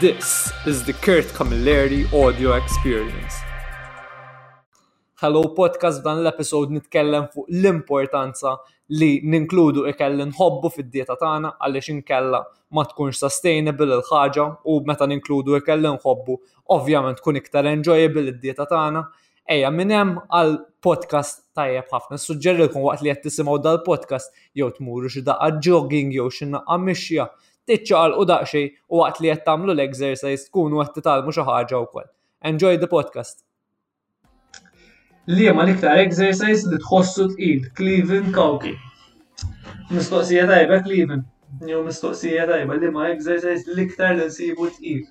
This is the Kurt Camilleri audio experience. Hello podcast dan l-episode nitkellem fuq l-importanza li ninkludu ikel nħobbu fid-dieta tagħna għaliex inkella ma tkunx sustainable il-ħaġa u meta ninkludu ikel nħobbu ovvjament tkun iktar enjoyable id-dieta tagħna. Ejja minn hemm għal podcast tajjeb ħafna. Suġġerilkom waqt li qed tisimgħu dal-podcast jew tmuru xi daqqa jogging jew xi naqqa mixja Tiċċaqalqu daqsxejn u waqt li qed tagħmlu l-exercise tkunu qed titgħallmu xi ħaġa wkoll. Enjoy the podcast! Liema l-iktar exercise li tħossu tqil? Cleven Cauchi. Mistoqsija tajba Cleven. Jew mistoqsija tajba liema exercise l-iktar li nsibu tqil.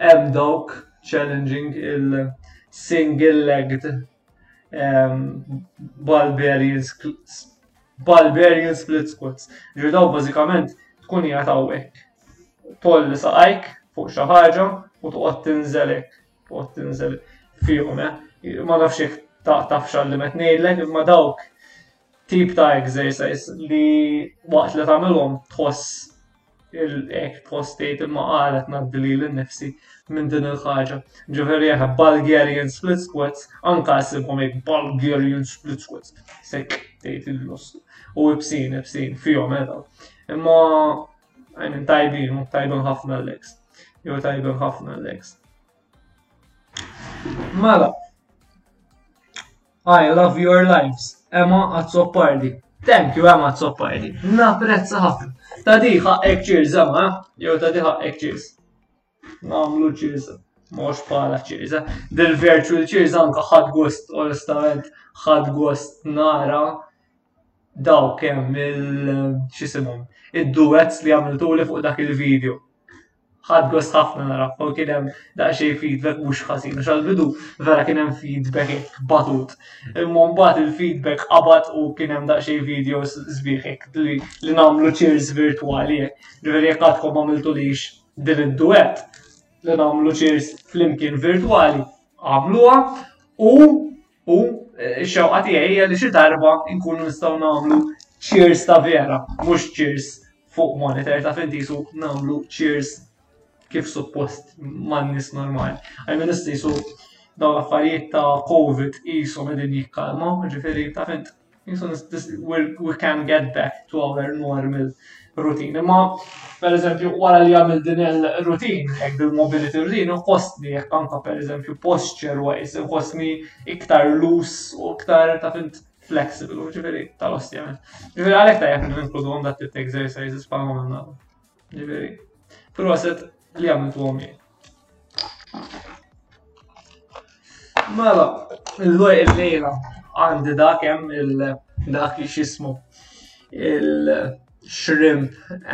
Hemm dawk challenging il-single legged Balberians Balberian Split Squats. Ġir daw bażikament tkun hija tawwek. Tolli saqajk fuq xi ħaġa u toqgħod tinżelek. Toqgħod tinżel fihom, eh? Ma nafx jekk taf xalli met ngħidlek, imma dawk tip ta' exercise li waqt li tagħmilhom tħoss il-ek tħoss tgħid imma qalet ngħaddi li l-nifsi minn din il-ħaġa. Ġifieri jaħ Bulgarian split squats anka ssibhom hekk Bulgarian split squats. Sekk tgħid il-los. U ibsin, ibsin, fihom edha. Eh, imma għajmin tajbin, tajbin ħafna l-legs. Jew tajbin ħafna l-legs. Mela, I love your lives, Emma Azzopardi. Thank you, Emma Azzopardi. Naprezza ħafna. Ta' di ħaqqek cheers, Emma, eh? jew ta' di ħaqqek cheers. Namlu cheers, mhux bħala cheers. Eh? Dil virtual cheers anka ħad gost, onestament, ħad gost nara daw kemm il-xisimum, id-duets li għamiltu li fuq dak il-video. Ħad gost ħafna nara, u kien hemm daqsxejn feedback mhux ħażin, għax bidu vera kien hemm feedback batut. Imma mbagħad il-feedback qabad u kien hemm daqsxejn videos sbieħek li, li nagħmlu cheers virtwali. Ġifieri jekk għadkom għamiltu lix din id-duet li nagħmlu cheers flimkien virtwali, għamluha u U x-xewqa tiegħi hija li xi darba nkunu nistgħu nagħmlu cheers ta' vera, mhux cheers fuq monitor ta' fintisu nagħmlu cheers kif suppost man nies normali. Għal min istisu daw l-affarijiet ta' COVID qishom qegħdin jikkalmaw, ġifieri ta' fint we can get back to our normal routine. Imma, per eżempju, wara li għamil din il-routine, hekk bil-mobility routine, nħossni jekk anka per eżempju posture wise, nħossni iktar loose u iktar ta' fint flexible, ġifiri tal-ostjament. Ġifiri għalek ta' jek nħinkludu għom dat exercises pa' għom Ġifieri, proset li għamil tuħomi. Mela, l-loj il-lejla għandi dak hemm il-dak li xismu il-shrimp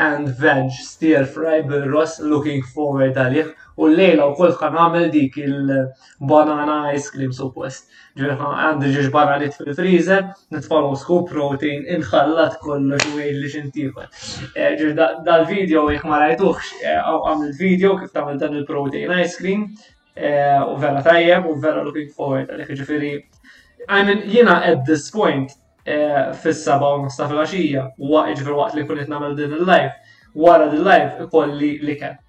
and veg stir fry bil-ros looking forward għalih u l-lejla u kol għamil dik il- banana ice cream suppost. Ġverħa għandi ġiġ banalit fil-freezer, nitfalu scoop protein, inħallat kollox u għid li xintifa. Eh, Ġir dal-video jek ma rajtuħx, eh, għamil video kif tamil dan il-protein ice cream, eh, u vera tajjeb, u vera looking forward, għalek ġifiri. I mean, jina at this point, fis-saba u nista fil-axija, waqt ġifir waqt li kunet namil din il-live, wara din live ikolli li kem.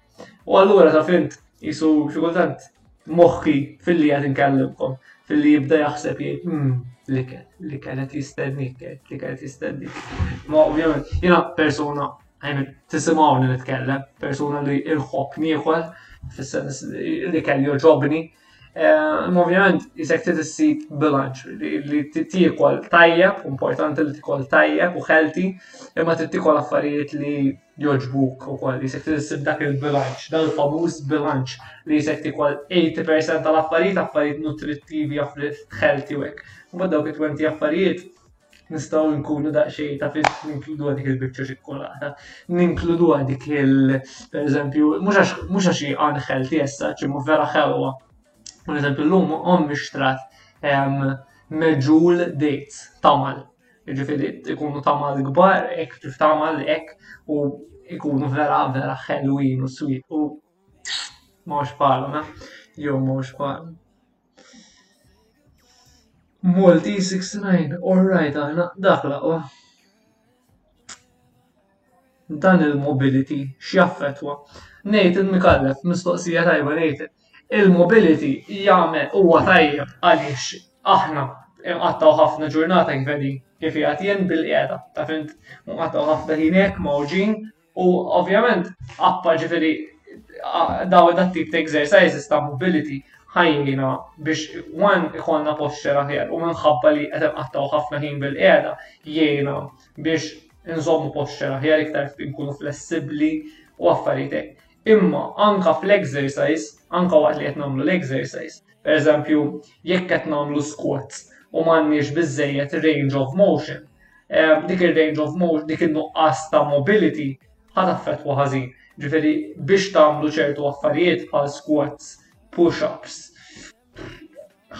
U allura ta' fint jisu xi kultant moħħi filli qed inkellimkom, filli jibda jaħseb jgħid hmm, li kien, li kien qed jistennik, li kien qed jistennik. Ma ovvjament jiena persuna għajn tisimgħuni nitkellem, persuna li irħobb nieħol, fis-sens li kelli joġobni. Eh, ma ovvjament jisek tissib bilanċ li tiekol tajjeb, importanti li tiekol tajjeb u ħelti, imma tiekol affarijiet li Jogħġbuk ukoll li sek issib dak il-bilanċ, dan il-famuż bilanċ li sek tikol 80% tal-affarijiet, affarijiet nutrittivi, affarijiet healthy u hekk. Mbagħad dawk it-20 affarijiet nistgħu nkunu daqsxejn ta' fis ninkludu dik il-biċċa ċikkolata, ninkludu dik il per eżempju, mhux għax hi unhealthy issa, ċimma vera ħelwa. Per eżempju, l-lum ommi xtrat meġul dates, tamal. Ġifiri, ikunu tamal gbar, ek ġif tamal ek, u ikunu vera, vera ħelwin u sweet. U mawx palu, na? Jo, mawx palu. Multi 69, alright, għana, dak laqwa. Dan il-mobility x'jaffettwa? Nathan Micallef, Mistoqsija tajba Nathan. Il-mobility jagħmel huwa tajjeb għaliex aħna nqattgħu ħafna ġurnata kif qegħdin, kif qiegħed jien bilqiegħda, taf int, nqattgħu ħafna ħin hekk mgħawġin u ovvjament appa ġifieri dawn dat-tip ta' exercises ta' mobility ħa jgħinna biex one ikollna posture aħjar u minħabba li qed inqattgħu ħafna ħin bilqiegħda jgħinna biex inżommu posċer aħjar iktar nkunu flessibbli u affarijiet Imma anka fl-exercise, anka waqt li qed nagħmlu l-exercise, per eżempju, jekk qed nagħmlu squats u m'għandniex biżejjed range of motion, eh, dik ir-range of motion, dik in-nuqqas ta' mobility ħad affettwa ħażin. Ġifieri biex tagħmlu ċertu affarijiet bħal squats, push-ups,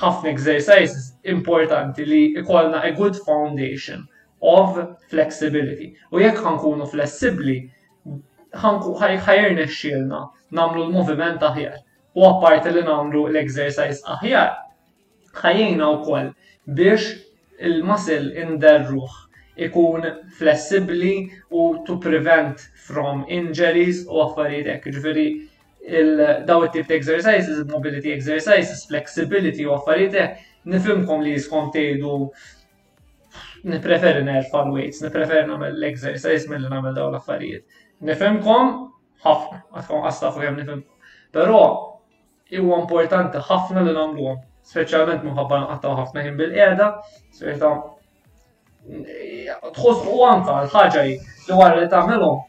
ħafna exercises importanti li ikollna a good foundation of flexibility. U jekk ħankunu flessibbli, ħajrna xilna namlu l-moviment aħjar. U apparti li namlu l-exercise aħjar, ħajjina u koll biex il-masil inderruħ ikun flessibli u to prevent from injuries u affarijiet hekk. Ġifieri il-daw it-tip ta' exercises, mobility exercises, flexibility u affarijiet nifimkom li jiskom tgħidu nipreferi nerfa l-weights, nipreferi nagħmel l-exercise mill nagħmel daw l-affarijiet. Nifimkom ħafna, għatkom għasta fuq jem nifimkom. Però huwa importanti ħafna li nagħmluhom, speċjalment minħabba nqattaw ħafna ħin bil-qiegħda, serta tħoss u anka l-ħaġa li wara li tagħmilhom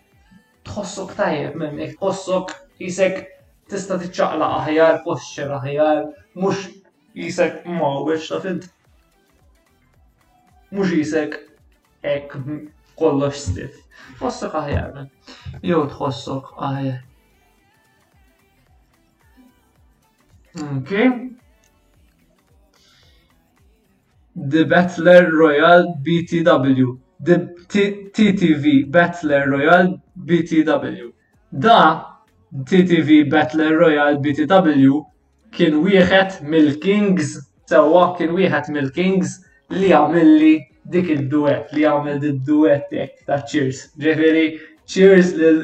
tħossok tajjeb minn hekk tħossok jisek tista' tiċċaqla aħjar, posċer aħjar, mhux jisek mgħawweġ ta' fint. Mhux jisek hekk kollox stif. Tħossok aħjar minn. Jew tħossok aħjar. Okay. The Battle Royale BTW The TTV Battle Royale BTW The TTV Battle Royale BTW kien wieħed mill-kings sewwa kien wieħed mill-kings li għamilli dik id-duett li għamel id-duett hekk taċ-cheers. Ġifieri cheers lil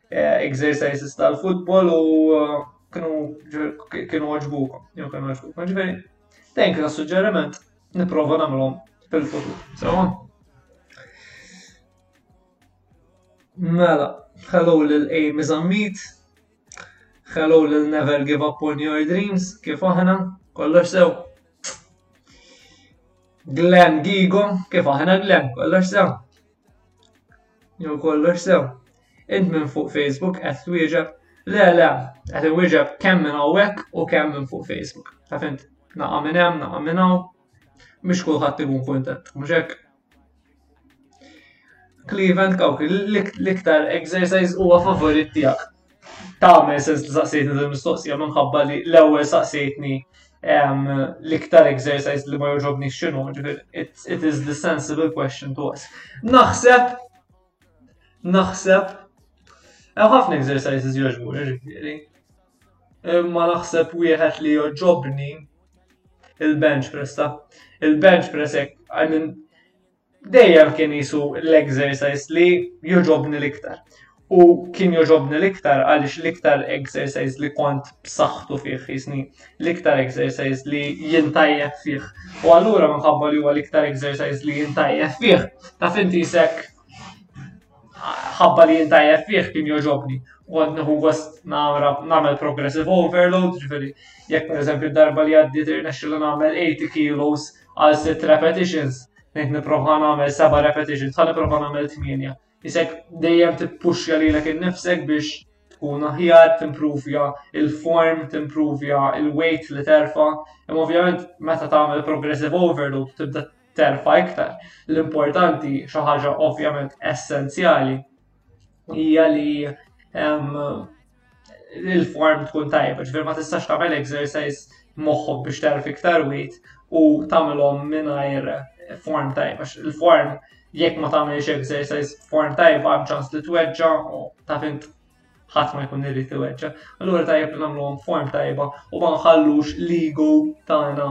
Eh, exercises tal-futbol u eh, kienu kienu oġbukom, jew kienu oġbukom. Ġifieri, dejn kien suġġeriment nipprova nagħmlhom fil-futur. Sewa? Mela, hello lil aim is a meet. Hello lil never give up on your dreams, kif aħna, kollox sew. Glenn Gigo, kif aħna Glenn, kollox sew. Jew kollox sew. Int minn fuq Facebook qed twieġeb. Le, le, qed inwieġeb kemm minn hawnhekk u kemm minn fuq Facebook. Taf int, naqa' minn hemm, naqa' minn hawn. Mhux kulħadd ikun kuntent, mhux hekk? Cleveland Cowkie, l-iktar exercise huwa favorit tiegħek. Tagħmel sens li saqsejtni din mistoqsija minħabba li l-ewwel saqsejtni l-iktar exercise li ma joġobni xinu, it is the sensible question to us. Naħseb, naħseb, ħafna exercises joġbu, ġifiri. Ma naħseb wieħed li joġobni il-bench press ta' il-bench press ek, I mean, Dejjem kien jisu l-exercise li joġobni l-iktar. U kien joġobni l-iktar għaliex l-iktar exercise li kont b'saħħtu fih jisni, l-iktar exercise li jintajjeb fih. U allura minħabba li huwa l-iktar exercise li jintajjeb fih, taf inti jisek ħabba li jintajjeb fih kien joġobni. Kont nħu gost nagħmel progressive overload, ġifieri jekk pereżempju darba li għaddiet irnexxilha nagħmel 80 kilos għal sitt repetitions, nejt niprofa nagħmel seba' repetitions, ħalli profa nagħmel tmienja. Isek dejjem tippuxja lilek innifsek biex tkun aħjar, timpruvja il-form, timpruvja il-weight li terfa. Imma ovvjament meta tagħmel progressive overload tibda terfa iktar. L-importanti xi ħaġa ovvjament essenzjali hija li il-form tkun tajba, ġveri ma tistax tagħmel exercise moħħok biex tarf iktar wit u tagħmilhom mingħajr form tajba. Il-form jekk ma tagħmilx exercise form tajba hemm ċans li tweġġa u ta' fint ħadd ma jkun irid iweġġa. Allura tajjeb li nagħmluhom form tajba u ma nħallux l-ego tagħna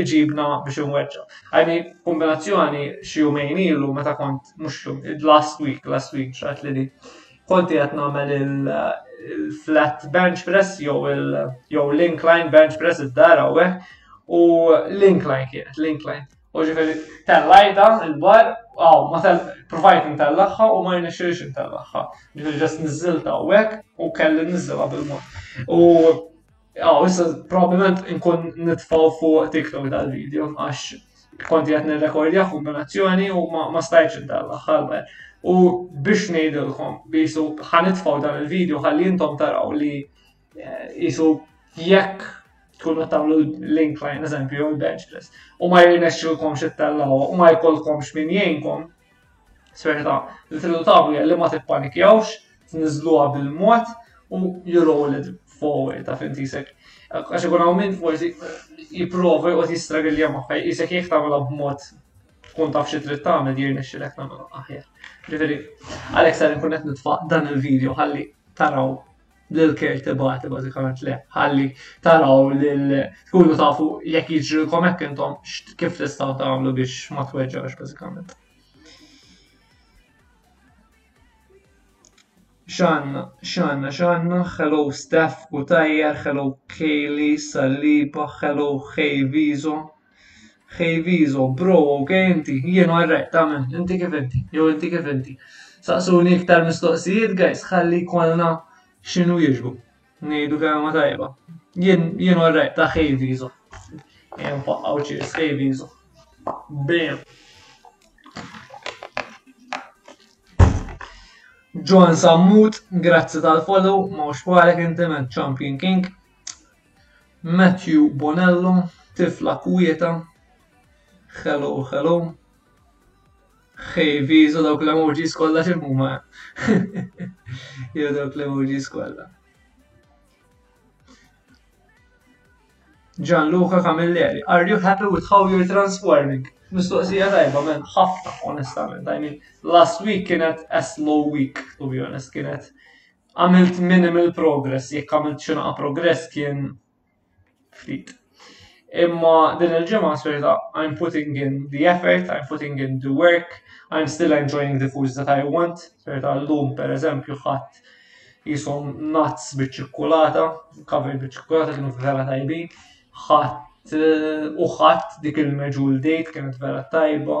iġibna biex inweġġa. Għajni kombinazzjoni xi jumejn ilu meta kont mhux last week, last week ġrat li li. Kont qed nagħmel il-flat bench press jew il jew l-incline bench press id-dar hawnhekk u l-incline kienet, l-incline. U ġifieri tellajda il-bar, għaw, ma tell provajt intellagħha u ma jnexxilix intellagħha. Ġifieri ġest niżilta hawnhekk u kelli niżilha bil-mod. U Aw, issa probablement nkun nitfaw fuq TikTok dal-video għax konti qed nirrekordja fuq donazzjoni u ma stajtx intella ħalber. U biex ngħidilkom bisu ħanitfaw dan il-video ħalli intom taraw li jisu eh, jekk tkunu tagħmlu link line eżempju jew bench press u ma jirnexxilkomx ittellgħu u ma jkollkomx min jgħinkom Serenità. Li tridu tabu li ma tippanikjawx, tniżluha bil-mod u you roll it forward ta' fintisek. Għax ikun hawn min forsi jipprova jqgħod jistragilja magħha, jisek jekk tagħmilha b'mod tkun taf xi trid tagħmel jien nixxilek nagħmel aħjar. Ġifieri, għalhekk ser inkun qed nitfa' dan il-video ħalli taraw l-kert tibati bażikament le. Ħalli taraw lil tkunu tafu jekk jiġrilkom hekk intom kif tistgħu tagħmlu biex ma tweġġawx bażikament. Xanna, xanna, xanna, hello Steph u tajjer, hello Kaylee, Saliba, hello Hey Vizo, Hey Vizo, bro, ok inti, jien alright, tamen, inti kif inti, jew inti kif inti. Saqsuni iktar mistoqsijiet, guys, ħalli kolna xinu jieġbu. Nejdu kelma tajba. Jien, jien alright, ta' hey Vizo. Jien faqqaw ċirs, hey Vizo. Bam. John Sammut, grazzi tal-follow, mawx bħalek inti men Champion King. Matthew Bonello, Tifla kwieta, hello hello. Hey Viso dawk l-emojis kollha x'hemm huma. Jew dawk l-emojis kollha. Gianluca Camilleri, are you happy with how you're transforming? Mistoqsija tajba men, ħafna, onestament. I mean, last week kienet a slow week, to be honest, kienet Għamilt minimal progress, jekk għamilt xi naqa' progress kien ftit. Imma din il-ġimgħa xorta I'm putting in the effort, I'm putting in the work, I'm still enjoying the foods that I want. Xorta llum pereżempju ħadt qishom nuts biċ-ċikkulata, covered biċ-ċikkulata kienu vera tajbin. Ħadt u ħadt dik il-medjool date kienet vera tajba.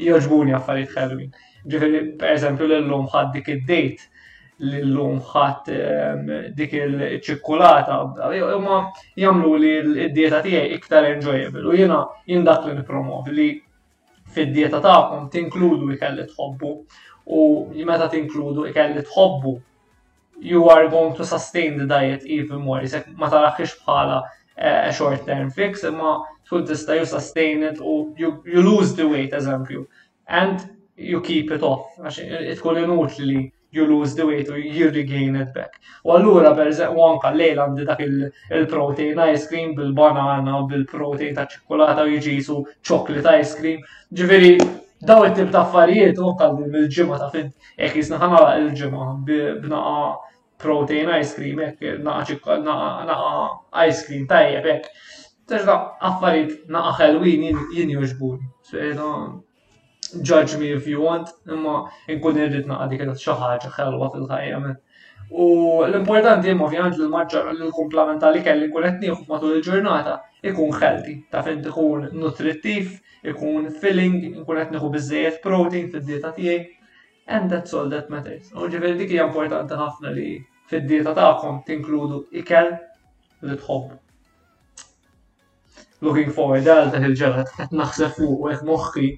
Joġbuni affarijiet ħelwin. Ġifieri, per eżempju, l-lum ħadd dik id-dejt, l-lum ħadd ehm, dik il-ċikkulata, imma jagħmlu li d-dieta tiegħi iktar enjoyable u jiena jien dak li nippromovi li fid-dieta tagħkom tinkludu ikelli tħobbu u meta tinkludu ikelli tħobbu you are going to sustain the diet even more, jisek ma taraħx bħala eh, a short term fix, imma tkun tista' you sustain it u you, you lose the weight, eżempju, and you keep it off, għax tkun inutli li you lose the weight u you regain it back. U allura berżeq u anka lejl għandi dak il-protein ice cream bil-banana u bil-protein ta' ċikolata u jġisu chocolate ice cream. Ġifiri, daw it-tip ta' affarijiet u kallu mill-ġimma ta' fint Jekk jisna ħana il-ġimgħa b'naqa protein ice cream, jekk naqa ice cream tajjeb, jekk. Terġa affarijiet naqa ħelwin jien juġbuni. Judge me if you want, imma nkun irrid naqa dik xi ħaġa ħelwa fil-ħajja minn. U l-importanti imma ovvjament li l-maġġor l-kumplament tal-ikel li kunet nieħu matul il-ġurnata ikun healthy, taf int ikun nutrittiv, ikun filling, ikun qed nieħu biżejjed protein fid-dieta tiegħi, and that's all that matters. U ġifieri dik hija importanti ħafna li fid-dieta tagħkom tinkludu ikel li tħobb. Looking forward għal dak il-ġelat qed naħseb fuq u moħħi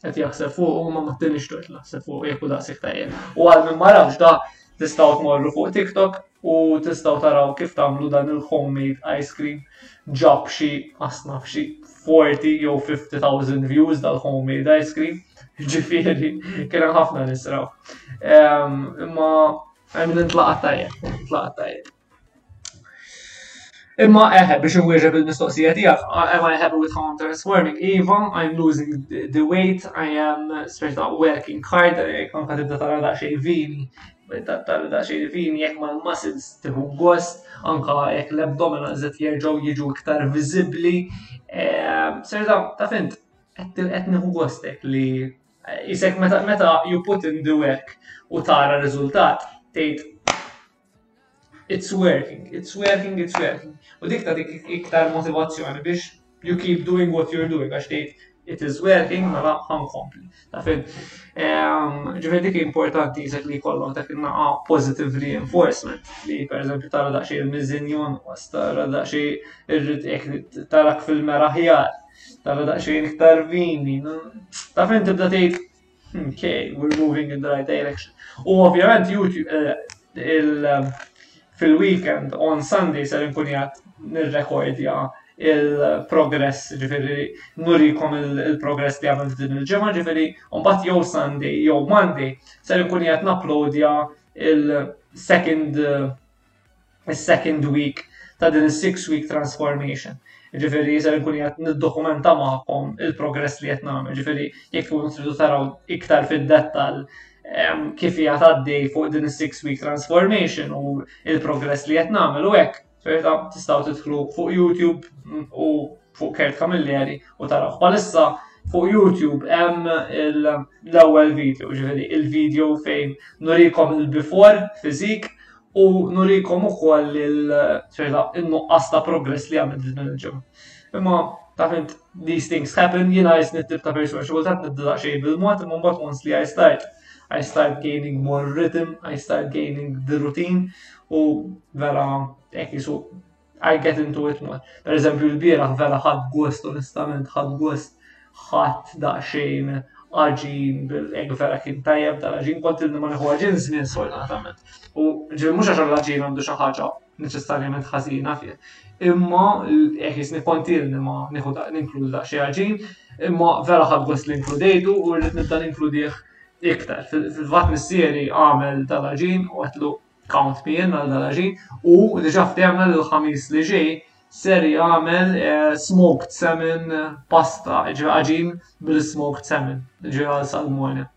qed jaħseb fuq u ma mattinix tort naħseb fuq jekk u daqshekk tajjeb. U għal minn ma rafx da tistgħu tmorru fuq TikTok u tistgħu taraw kif tagħmlu dan il-homemade ice cream ġab xi asnaf xi 40 jew 50,000 views dal-homemade ice cream. Ġifieri kien hemm ħafna nisraw. Imma għemil intlaqat tajjeb, intlaqat tajjeb. Imma eħe biex inwieġeb il-mistoqsija tiegħek, am I happy with how I'm transforming? Iva, I'm losing the weight, I am straight out working hard, anka tibda tara daqsxejn vini, tara daqsxejn vini jekk ma l-muscles tieħu gost, anka jekk l-abdominal zed jerġgħu jiġu iktar viżibbli. Ehm, Serda, ta' fint, qed nieħu gostek li isek meta you put in the work u tara riżultat, tgħid It's working, it's working, it's working. U dik ta' dik iktar motivazzjoni biex you keep doing what you're doing, għax tgħid it is working, mela ħankompli. Ta' fil, ehm, ġifir dik importanti jizek li kollok dak il-naqa positive reinforcement, li per eżempju tara daqxie il-mizzinjon, tara daqxie il-rit, tara fil-mera ħjar, tara daqxie il-ktar vini, ta' fin tibda tgħid Okay, we're moving in the right direction. U ovvjament YouTube eh, il eh, fil-weekend on Sunday ser nkun jgħat nirrekordja il-progress, ġifiri nurikom il-progress li għamil din il-ġemma, ġifiri unbat jew Sunday jew Monday ser nkun jgħat naplodja il-second eh, is-second week ta' din is-six week transformation. Ġifiri, ser nkun jgħat nid-dokumenta maħkom il-progress li jgħat namel. Ġifiri, jek tkun tridu taraw iktar fil-dettal kif jgħat għaddej fuq din is-six week transformation u il-progress li jgħat namel u hekk. Ċerta, tistaw titħlu fuq YouTube u fuq Kurt Camilleri u taraw bħalissa fuq YouTube hemm l-ewwel video, ġifieri il-video fejn nurikom il-before fizik u nurikom ukoll il-nuqqas ta' progress li għamil din il-ġimgħa. Imma ta' fint these things happen, jiena jisni tip ta' persuna xi kultant nibda xejn bil-mod, imma mbagħad once li I start I start gaining more rhythm, I start gaining the routine u vera hekk jisu I get into it more. Per eżempju, l-bieraħ vera ħadd gost, onestament ħadd gost, ħadd daqsxejn għaġin bil-ek vera kien tajjeb dal-għaġin, kont ilni ma neħu għaġin żmien solitament. U ġivi mhux għax l-għaġin għandu xi ħaġa neċessarjament ħażina fih. Imma jekk jisni kont ilni ma neħu ninkludu daqsxejn għaġin, imma vera ħadd gost li inkludejtu u rrid nibda ninkludih iktar. Fil-fatt missieri għamel dal-għaġin u għetlu Count me in għal dan ħin u diġà ftehemna li l-Ħamis li ġej ser jagħmel eh, smoked salmon eh, pasta, ġi għaġin bil-smoked salmon, ġi għal salmone.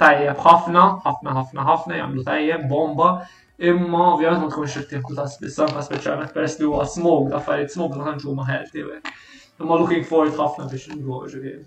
Tajjeb ħafna, ħafna ħafna ħafna jagħmlu tajjeb bomba, imma ovvjament ma tkunx ittieħdu ta' spiss anke speċjalment peress li huwa smoked, affarijiet smoked ma tantx huma healthy hekk. Imma looking forward ħafna biex nruħu ġifieri.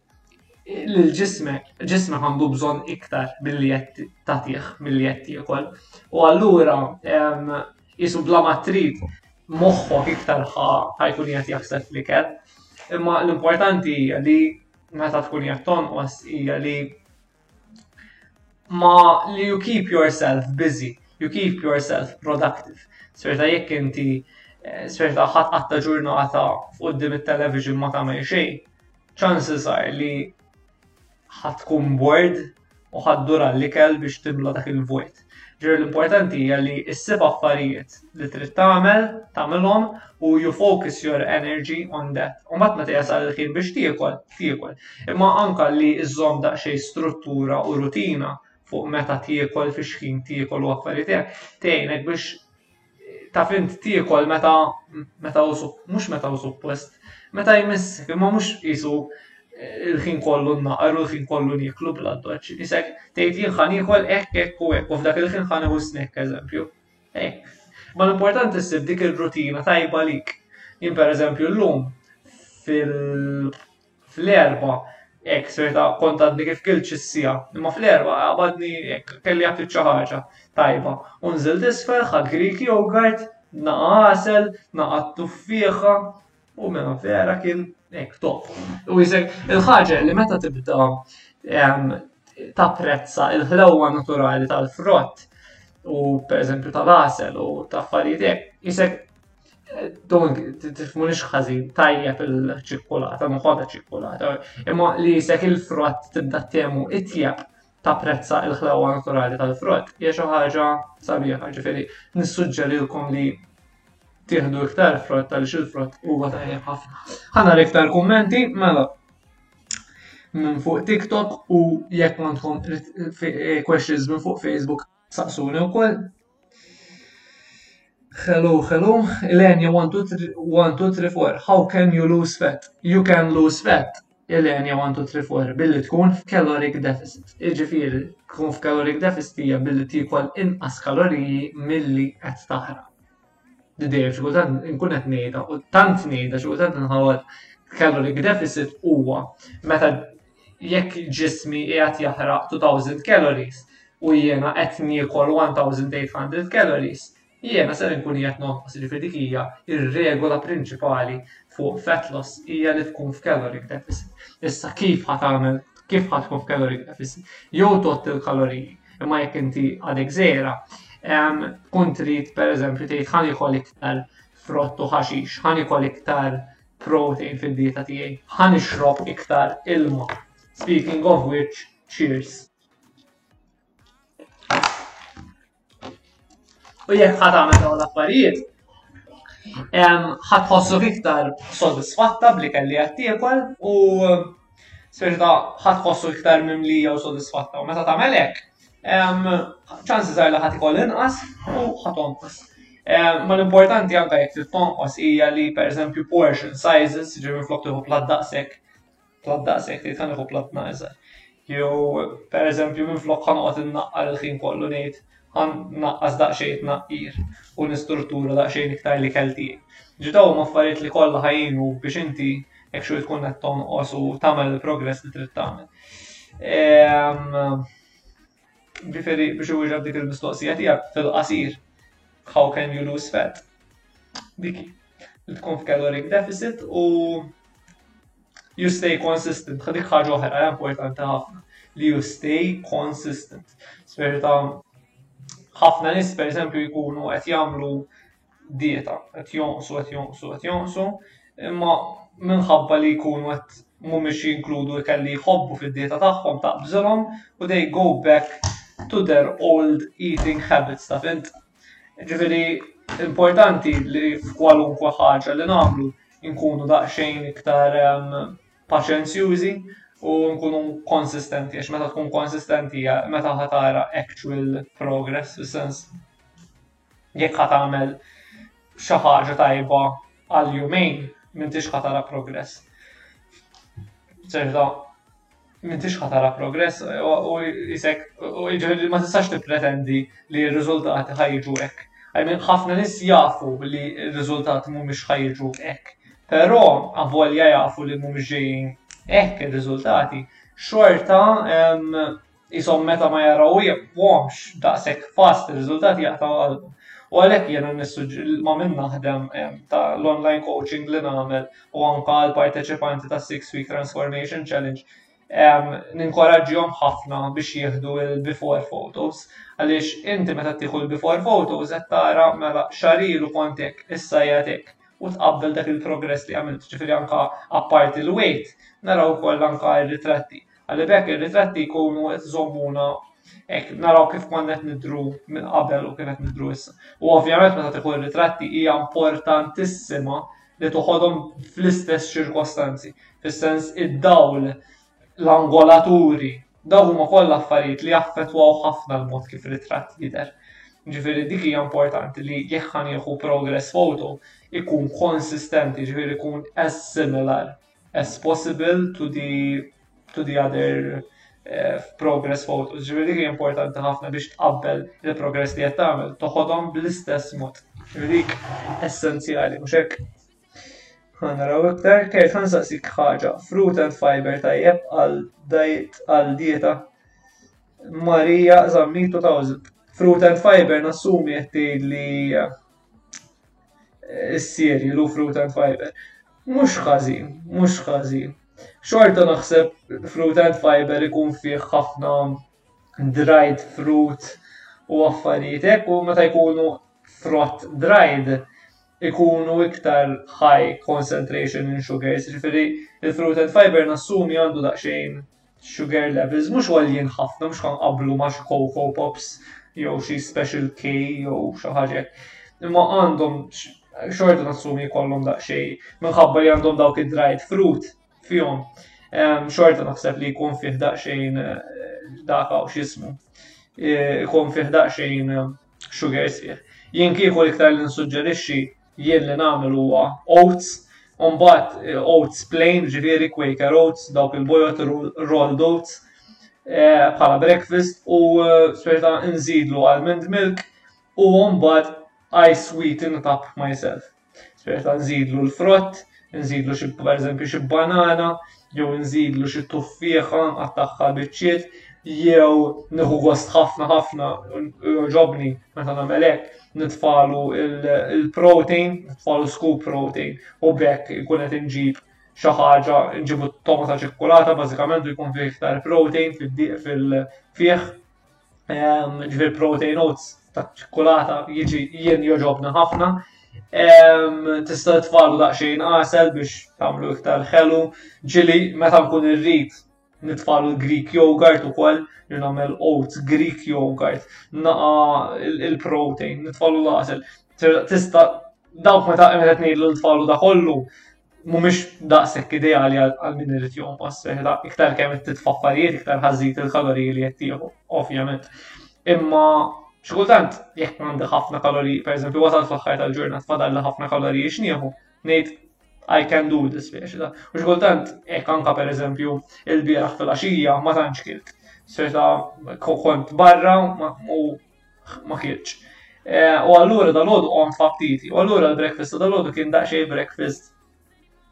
lil ġismek, ġismek għandu bżonn iktar milli qed tagħtih, milli qed tiekol. U allura jisu bla ma trid moħħok iktar ħa jkun qed jaħseb fl-ikel. Imma l-importanti hija li meta tkun qed tonqos hija li Ma li you keep yourself busy, you keep yourself productive. Sferta jekk inti eh, sferta ħadd qatta ġurnata qudiem it-television ma tagħmel xejn, chances are li ħadd tkun bored u ħadd dura l-ikel biex timla dak il-vojt. Ġifieri l-importanti hija li ssib affarijiet li trid tagħmel, tagħmilhom u you focus your energy on that. U mat meta jasal il-ħin biex tiekol, tiekol. Imma anka li iżżomm daqsxejn struttura u rutina fuq meta tiekol, fix-xħin tiekol u affarijiet tgħinek biex taf int tiekol meta meta mhux meta hu suppost, meta jmissek, imma mhux qisu eh, il-ħin kollu naqar u l-ħin kollu nieklu bla doċ. Isek tgħid jien ħan iekol hekk hekk u hekk u f'dak il-ħin ħan iħu snack eżempju. Hekk. Ma l-importanti ssib dik ir-rutina tajba lik. Jien pereżempju llum fil fl-erbgħa hekk sejta kont għadni kif kilt xi siegħa, imma fl-erbgħa qabadni hekk kelli apptit xi ħaġa tajba. U nżilt isfel ħadd Greek yogurt, naqa' għasel, naqa' tuffieħa u mela vera kien hekk top. U jisek il-ħaġa li meta tibda ehm, tapprezza il-ħlewwa naturali tal-frott u pereżempju tal-għasel u ta' affarijiet hekk, jisek Dun, tifmunix ħażin, tajjeb il-ċikkulata, nħodha ċikkulata, imma li jisek il-frott tibda temu itjeb ta' prezza il-ħlawa naturali tal-frott, hija xi ħaġa sabiħa, ġifieri nissuġġerilkom li tieħdu iktar frott għaliex il-frott huwa tajjeb ħafna. Ħana iktar kummenti, mela minn fuq TikTok u jekk għandkom eh, questions minn fuq Facebook saqsuni wkoll Hello, hello, Ilenia, one, two, three, one, two, three, four. How can you lose fat? You can lose fat. Ilenia, one, two, three, four. Billi tkun f'caloric deficit. Iġifiri, tkun f'caloric deficit hija billi tiekol inqas kaloriji milli qed taħraq. Didej, xkultant nkun qed ngħidha, u tant ngħidha xkultant nħawad caloric deficit huwa meta jekk ġismi qiegħed jaħraq 2000 calories u jiena qed niekol 1800 calories, jiena ser inkun qiegħed nonqos, jiġifieri dik hija r-regola prinċipali fuq fat loss hija li tkun f'caloric deficit. Issa kif ħa tagħmel kif ħa tkun f'caloric deficit? Jew tott il-kaloriji, imma jekk inti għadek żejra, tkun trid pereżempju tgħid ħa nieħol iktar frott u ħaxix, ħa nieħol iktar protein fid-dieta tiegħi. Ħa nixrob iktar ilma. Speaking of which, cheers. U jekk ħad għamel dawn l-affarijiet, ħad ħossu iktar sodisfatta bli kelli qed tiekol u serta ħad ħossu iktar mimlija u sodisfatta. U meta tagħmel hekk, ċansi żgħar li ħadd ikoll inqas u ħadd onqos. Ma l-importanti anke jekk trid tonqos hija li pereżempju portion sizes, ġifieri minflok tieħu plat daqshekk, plat daqshekk trid kan iħu plat naqsa. Jew pereżempju minflok ħanqod innaqqar il-ħin kollu ngħid għan naqqas daqxejn tnaqqir u nistruttura daqxejn iktar li kelti. Ġitaw ma affarijiet li kollha ħajinu biex inti jekk xi tkun qed tonqos u tagħmel il-progress li trid tagħmel. Ġifieri biex iwieġeb dik il-mistoqsija tiegħek fil-qasir, how can you lose fat? Dik li tkun f'caloric deficit u you stay consistent, dik ħaġa oħra eh, importanti ħafna li you stay consistent. Sperta ħafna nis per esempio jkunu qed jagħmlu dieta, qed jonqsu, qed jonqsu, qed jonqsu, imma minħabba li jkunu qed mhumiex jinkludu kelli jħobbu fid-dieta tagħhom taqbżilhom u they go back to their old eating habits ta' fint. Ġifieri importanti li f'kwalunkwe ħaġa li nagħmlu nkunu daqsxejn iktar ehm, paċenzjużi u nkunu konsistenti, għax meta tkun konsistenti meta ħatara actual progress, fis-sens Jekk ħa tagħmel xi ħaġa tajba għal jumejn m'intix ħa tara progress. Ċerta m'intix ħa tara progress u jisek u jiġifieri ma tistax tippretendi li r-riżultati ħa jiġu hekk. Għajmin ħafna nies jafu li r-riżultati mhumiex ħa jiġu hekk. Però avolja jafu li mhumiex ġejjin hekk ir-riżultati, xorta Qishom meta ma jaraw jibquhomx daqshekk fast ir-riżultati jaqtgħu qalbhom. U għalhekk jiena nissuġġ ma' min naħdem ta' l-online coaching li nagħmel u anke għall-parteċipanti tas-Six Week Transformation Challenge ninkoraġġihom ħafna biex jieħdu l-before photos għaliex inti meta tieħu l-before photos qed tara mela xahar ilu kont hekk, issa qiegħed hekk u tqabbel dak il-progress li għamilt. Ġifieri anke apparti l-weight naraw ukoll anke r-ritratti. Ħalli b'hekk ir-ritratti jkunu qed iżommuna hekk naraw kif konna qed nidhru minn qabel u kif qed nidhru issa. U ovvjament meta tieħu r-ritratti hija importantissima li toħodhom fl-istess ċirkostanzi, fis-sens id-dawl, l-angolaturi, dawn huma kollha affarijiet li jaffettwaw ħafna l-mod kif ritratt jidher. Ġifieri dik hija importanti li jekk ħanieħu progress photo ikun konsistenti, ġifieri ikun as similar as possible to the to the other eh, progress photos. Ġifieri dik hija importanti ħafna biex tqabbel il-progress li qed tagħmel, toħodhom bl-istess mod. Ġifieri dik essenzjali, mhux hekk? Ħanaraw iktar, kif ħansaqsik ħaġa, fruit and fiber tajjeb għal dajt għal dieta. Marija zammitu tawżib. Fruit and fiber nassumi qed tgħid li is-siri, l fruit and fiber. Mhux ħażin, mhux ħażin. Xorta naħseb fruit and fiber ikun fih ħafna dried fruit u affarijiet hekk u meta jkunu frott dried ikunu iktar high concentration in sugars, ġifiri il-fruit and fiber nassumi għandu daqxejn Sugar levels mhux għoljin ħafna mhux kan qablu ma' xi cocoa pops jew xi special K jew xi ħaġa. Imma għandhom xorta nassumi jkollhom daqsxejn minħabba li għandhom dawk id-dried fruit fihom. Xorta naħseb li jkun fih daqsxejn eh, dak għaw x'ismu. Eh, jkun fih daqsxejn eh, sugar sieħ. Jien kieku iktar li nsuġġerixxi Jien li nagħmel huwa oats, u mbagħad eh, oats plain, ġifieri Quaker oats, dawk il-bojot rolled oats eh, bħala breakfast u eh, sperta nżidlu almond milk u mbagħad I sweeten it up myself. Sperta nżidlu l-frott, nżidlu xi pereżempju xi banana jew nżidlu xi tuffieħa nqattagħha biċċiet jew nieħu gost ħafna ħafna jogħġobni meta nagħmel hekk nitfalu il-protein, nitfalu scoop protein u bekk ikun qed inġib xi ħaġa nġibu t-togħma ta' ċikkulata bażikament jkun fih iktar protein fil-fih ġvir protein oats ta' ċikulata jiġi jien joġobna ħafna. Tista' tfalu daqsxejn għasel biex tagħmlu iktar ħelu. Ġili meta nkun irrid nitfalu Greek yogurt ukoll, li nagħmel oats Greek yogurt, naqa il-protein, nitfalu l-għasel. Tista' dawk meta qed ngħidlu nitfalu da kollu, mhumiex daqshekk ideali għal min irid jom għas-seħla, iktar kemm qed titfaffarijiet, iktar ħażit il-kaloriji li qed tieħu, ovvjament. Imma xi kultant jekk m'għandi ħafna kaloriji, pereżempju wasal fl-aħħar tal-ġurnat fadalli ħafna kaloriji x'nieħu, ngħid I can do this biex da. U xkultant, ek anka per eżempju, il-biraħ fil-axija ma tantx kilt. Serta kont barra u ma kienx. Eh, u allura dal-ħodu għom fattiti, u allura l-breakfast dal-ħodu kien daqxej breakfast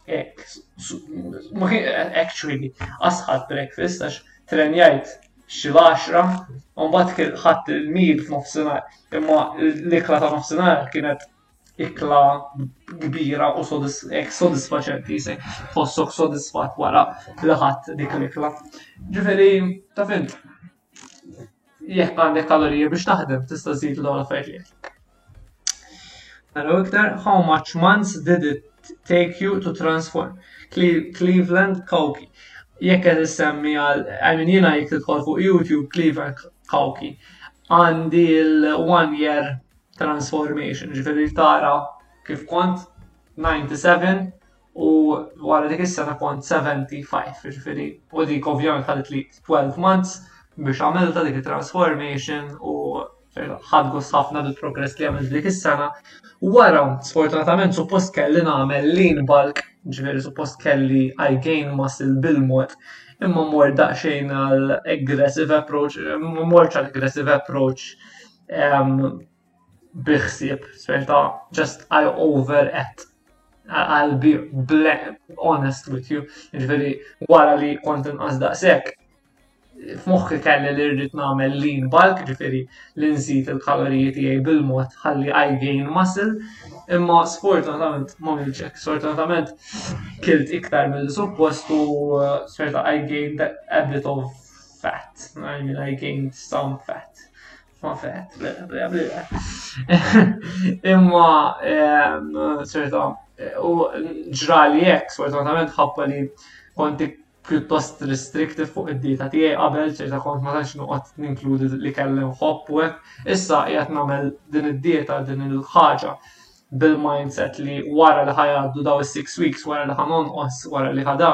ek, ma kien actually, asħad breakfast, għax trenjajt xil għaxra un bat kien ħadd il-mil f'nofsinar, imma l-ikla ta' nofsinar kienet ikla kbira u sodisfaċenti se fossok sodisfat wara li ħadd dik l-ikla. Ġifieri, ta' fint, jekk għandek kalorija biex taħdem tista' żid dawn l-affarijiet li Naraw iktar, how much months did it take you to transform? Cleveland Kauki. Jekk qed issemmi għal għamin jiena jekk tidħol fuq YouTube Cleveland Kauki. Għandi l-one year transformation, ġifieri tara kif kont 97 u wara dik is-sena kont 75, ġifiri, u dik ovvjament ħadet li 12 months biex għamilta dik transformation u ħad gost ħafna bil-progress li għamilt dik is-sena. Wara, sfortunatament, suppost kelli nagħmel lean bulk, ġifiri suppost kelli I gain muscle bil-mod, imma mor daqxejn għal aggressive approach, mor għal aggressive approach bil-ħsieb, speċi ta' just I over at. I'll be honest with you, ġveri wara li kont inqas daqsek, f'moħħi kelli li rrid nagħmel lean bulk, ġveri li nżid il-kaloriji tiegħi bil-mod ħalli I gain muscle, imma sfortunatament ma milġek, sfortunatament kilt iktar mill-suppost u uh, sfortunatament I gained a bit of fat, I mean I gained some fat. Ma fett, mela, mela, mela. Imma, ehm, sorta, u ġrali jekk, sfortunatament ħabba li konti pjuttost restrictive fuq id-dieta tiegħi qabel ċerta kont ma tantx noqgħod ninkludi li kellem ħobb u hekk. Issa qiegħed nagħmel din id-dieta din il-ħaġa bil-mindset li wara li ħajaddu daw is-six weeks, wara li ħanonqos, wara li ħada,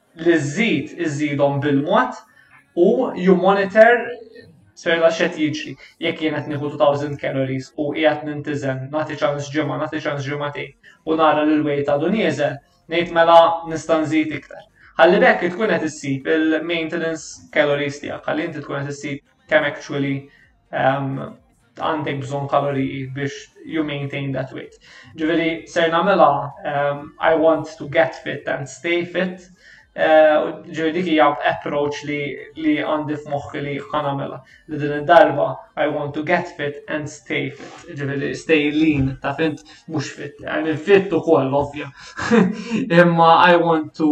li żżid iżidhom bil-mod u you monitor serda x'qed jiġri. Jekk jien qed nieħu 2000 calories u qiegħed nintiżen nagħti ċans ġimgħa, nagħti ċans ġimagħtejn u nara li l-weight għadu nieżel, ngħid mela nista' nżid iktar. Ħalli b'hekk tkun qed issib il-maintenance calories tiegħek, ħalli inti tkun qed issib kemm actually ehm, għandek bżon kaloriji biex you maintain that weight. Ġiviri, ser namela, um, I want to get fit and stay fit, uh, ġiviri dik hija approach li li għandi f'moħħi li ħan namela. Li din id-darba, I want to get fit and stay fit. Ġiviri, stay lean, ta' fint, mux fit. I mean, fit u koll, ovvja. Imma I want to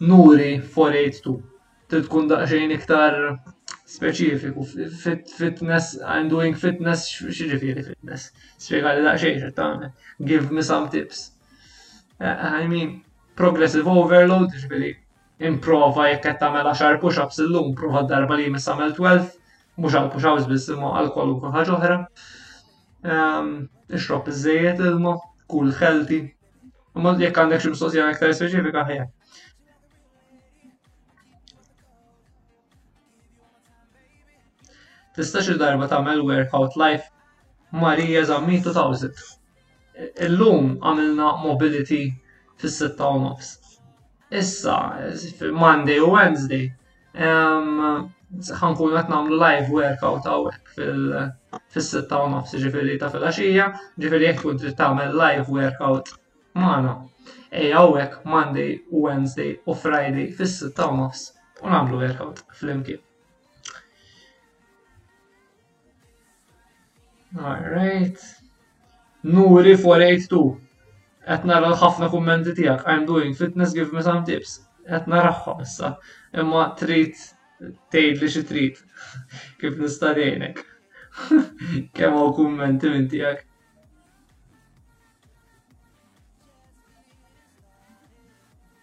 Nuri 482 trid tkun daqsxejn iktar speċifiku. Fitness, I'm doing fitness, x'ġifieri fitness? Spjegali daqsxejn x'qed tagħmel. Give me some tips. I mean, progressive overload, ġifieri improva jekk qed tagħmel għaxar push-ups illum, prova d-darba li jmiss tagħmel 12, mhux għal push-ups biss imma għal kwalunkwe ħaġa oħra. Ixrob iżejjed ilma, kul healthy, Imma jekk għandek xi mistoqsija iktar speċifika ħajja. Tista' xi darba tagħmel workout life Marija Zammi 2000. Illum għamilna mobility fis-sitta u nofs. Issa, Monday u Wednesday, ħankun qed nagħmlu live workout hawnhekk fil-sitta u nofs ġifieri ta' filgħaxija, ġifieri jekk tkun trid tagħmel live workout magħna. Ej hawnhekk Monday, Wednesday u Friday fis-sitta u nofs u nagħmlu workout flimkien. Alright. Nuri 482. Qed nara ħafna kummenti tiegħek. I'm doing fitness, give me some tips. Qed naraħħom issa. Imma trid tgħid li xi trid. Kif nista' ngħinek. Kemm hawn kummenti minn tiegħek.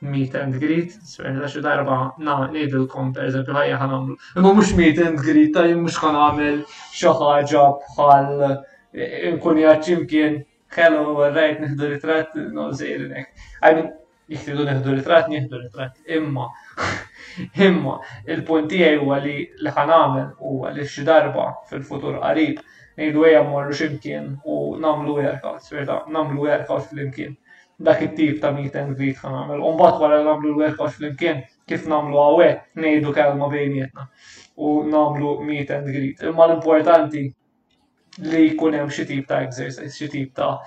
meet and greet, smerna xi darba na ngħidilkom pereżempju ħajja ħa nagħmlu. Imma mhux meet and greet ta' mhux ħa nagħmel xi ħaġa bħal nkun jgħid x'imkien kellu rajt nieħdu ritratt no sejrin hekk. I mean, jekk tridu nieħdu ritratt, nieħdu ritratt. Imma imma il-punt tiegħi huwa li li ħa nagħmel huwa li xi darba fil-futur qarib ngħidu ejja mmorru x'imkien u nagħmlu workout, smerta, nagħmlu workout flimkien. dak it-tip ta' meet and greet ħa nagħmel. U mbagħad wara nagħmlu l-workout flimkien kif nagħmlu hawnhekk, ngħidu kelma bejnietna u nagħmlu meet and greet. Imma l-importanti li jkun hemm xi tip ta' exercise, xi tip ta'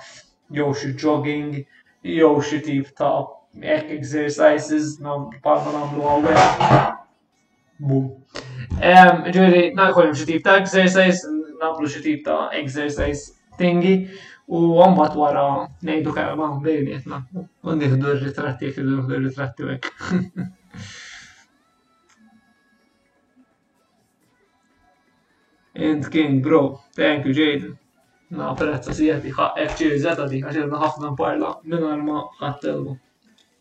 jew xi jogging, jew xi tip ta' exercises palma nagħmlu hawnhekk. Ġuri, nakollim xi tip ta' exercise, nagħmlu xi tip ta' exercise tingi u għambat wara nejdu kelma bejnietna u nieħdu r-ritratti jekk irridu nieħdu r-ritratti u hekk. Int kien bro, thank you Jaden. Napprezza sija tiegħek, ċirżeta dik għax ilna ħafna nparla mingħajr ma ħadd telgu.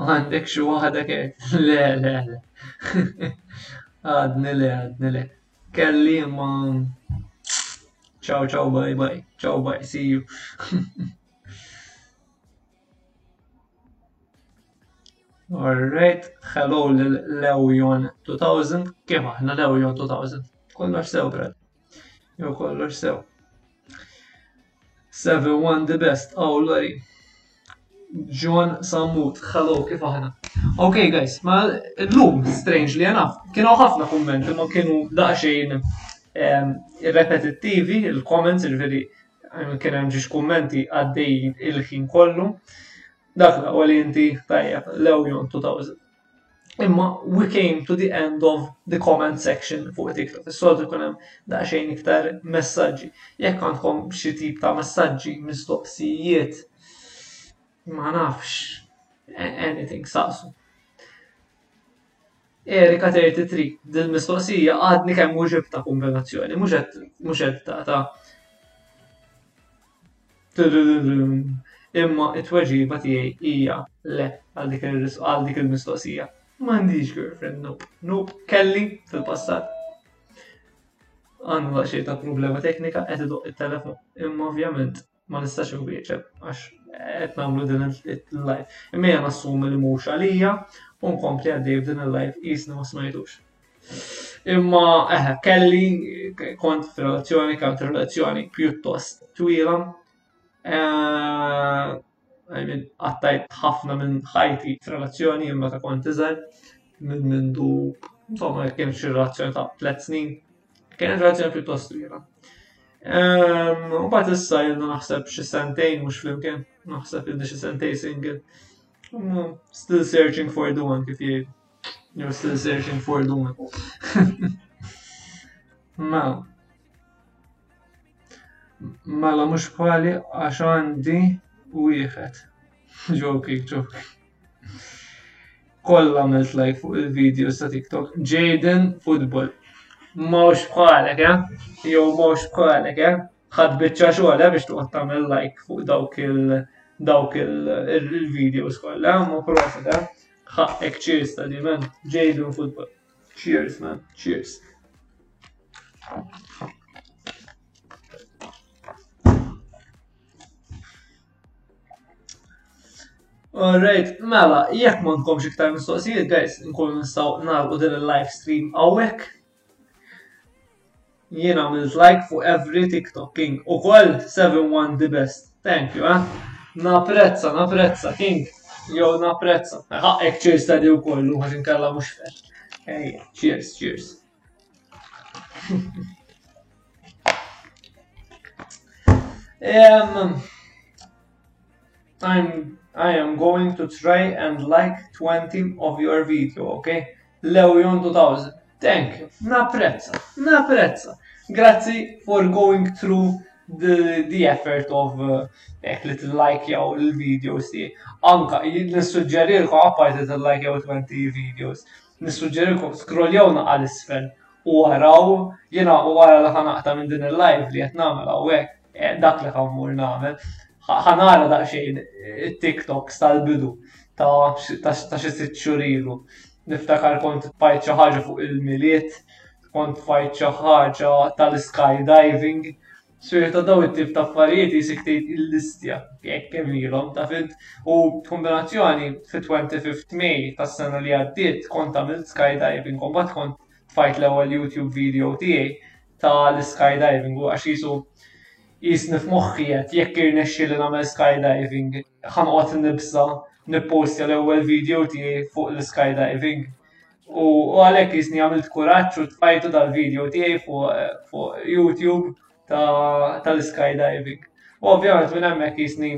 Għandek xi waħda kif? Le, le, le. Għadni le, għadni le. Kelli ma. Ciao, ciao, bye, bye. Ciao, bye, see you. Alright, hello l-Lewion 2000, kif aħna Lewion 2000? Kollox sew, brad. Jew kollox sew. Seven one the best, aw lori. John Sammut, hello, kif aħna? Ok, guys, ma l-lum, strange li għana, kienu ħafna kommenti, ma kienu daqxejn ehm, repetitivi, il-comments, il-veri, kien hemm ġiex kommenti għaddej il-ħin kollu. Dak la għoli inti tajjeb, lew jon 2000. Imma we came to the end of the comment section fuq TikTok. Is-soltu jkun hemm daqsxejn iktar messaġġi. Jekk għandkom xi tip ta' messaġġi, mistoqsijiet, ma nafx, anything saqsu. Erika 33, dil-mistoqsija għadni kemm uġib ta' kombinazzjoni, mhux qed ta' ta' Imma t-tweġiba tiegħi hija le għal dik għal dik il-mistoqsija. M'għandix girlfriend, no. No, kelli fil-passat. Għandu xejn ta' problema teknika qed idoq it-telefon. Imma ovvjament ma nistax inwieġeb għax qed nagħmlu din il-live. Imma hija nassumi li mhux għalija u nkompli għaddej b'din il-live qisni ma smajtux. Imma eh, kelli kont f'relazzjoni, kont relazzjoni pjuttost twila. Eh, għattajt ħafna minn ħajti f'relazzjoni imma ta' kont iżgħar minn mindu insomma kien xi relazzjoni ta' tliet snin. Kien relazzjoni pjuttost twila. Ehm, u bat issa jenna naħseb xi sentejn mhux flimkien, naħseb jenna xi sentejn single. Still searching for the one kif jgħid. You're still searching for Duma. Ma. Mela mhux bħali għax għandi wieħed. Ġoki, ġoki. Kolla għamilt like fuq il-video sa TikTok. Jaden Football. Mawx bħalek, eh? Jow mawx bħalek, eh? ħadd biċċa xogħol biex toqgħod tagħmel like fuq dawk il dawk il-videos kollha, ma proset eh. Ħaqqek cheers ta' di man, Jadon Football. Cheers man, cheers. Alright, mela, jekk ma nkomx iktar mistoqsijiet, guys, nkun nistaw nagħlqu din il-live stream hawnhekk. Jien għamilt like fuq every TikTok King. U koll 7-1 the best. Thank you, eh? Naprezza, naprezza, King. Jo, naprezza. Ek cheers ta' di u kollu, għax inkella mux fer. Ej, cheers, cheers. um, I'm, I am going to try and like 20 of your video, okay? Lewion 2000. Thank you. Napprezza. Napprezza. Grazzi for going through the, the effort of uh, ek li t-like jaw il-videos ti. Anka, nissuġġerilkom apparti t-like jaw 20 videos. Nissuġġerilkom scrolljaw naqqa l-isfel U araw, jiena u wara li ħa naqta' minn din il-live li qed nagħmel hawnhekk, eh, dak li ħa mmur nagħmel, ħa nara daqsxejn it-TikToks tal-bidu ta' xi sitt xhur ilu. Niftakar kont fajt xi ħaġa fuq il-Milied, kont fajt xi ħaġa tal-skydiving, Sfir ta' daw it-tip ta' affarijiet jisik tgħid il-listja jekk kemm ilhom, taf int, u b'kombinazzjoni fit-25 May tas-sena li għaddiet kont għamilt skydiving u mbagħad kont tfajt l-ewwel YouTube video tiegħi ta' l-iskydiving u għax qisu qisni f'moħħi għedt jekk irnexxieli nagħmel skydiving ħanqot nibsa nippostja l-ewwel video tiegħi fuq l-skydiving. U għalhekk jisni għamilt kuraġġ u tfajtu dal-video tiegħi fuq YouTube tal-skydiving. U ovvjament minn hemmhekk jisni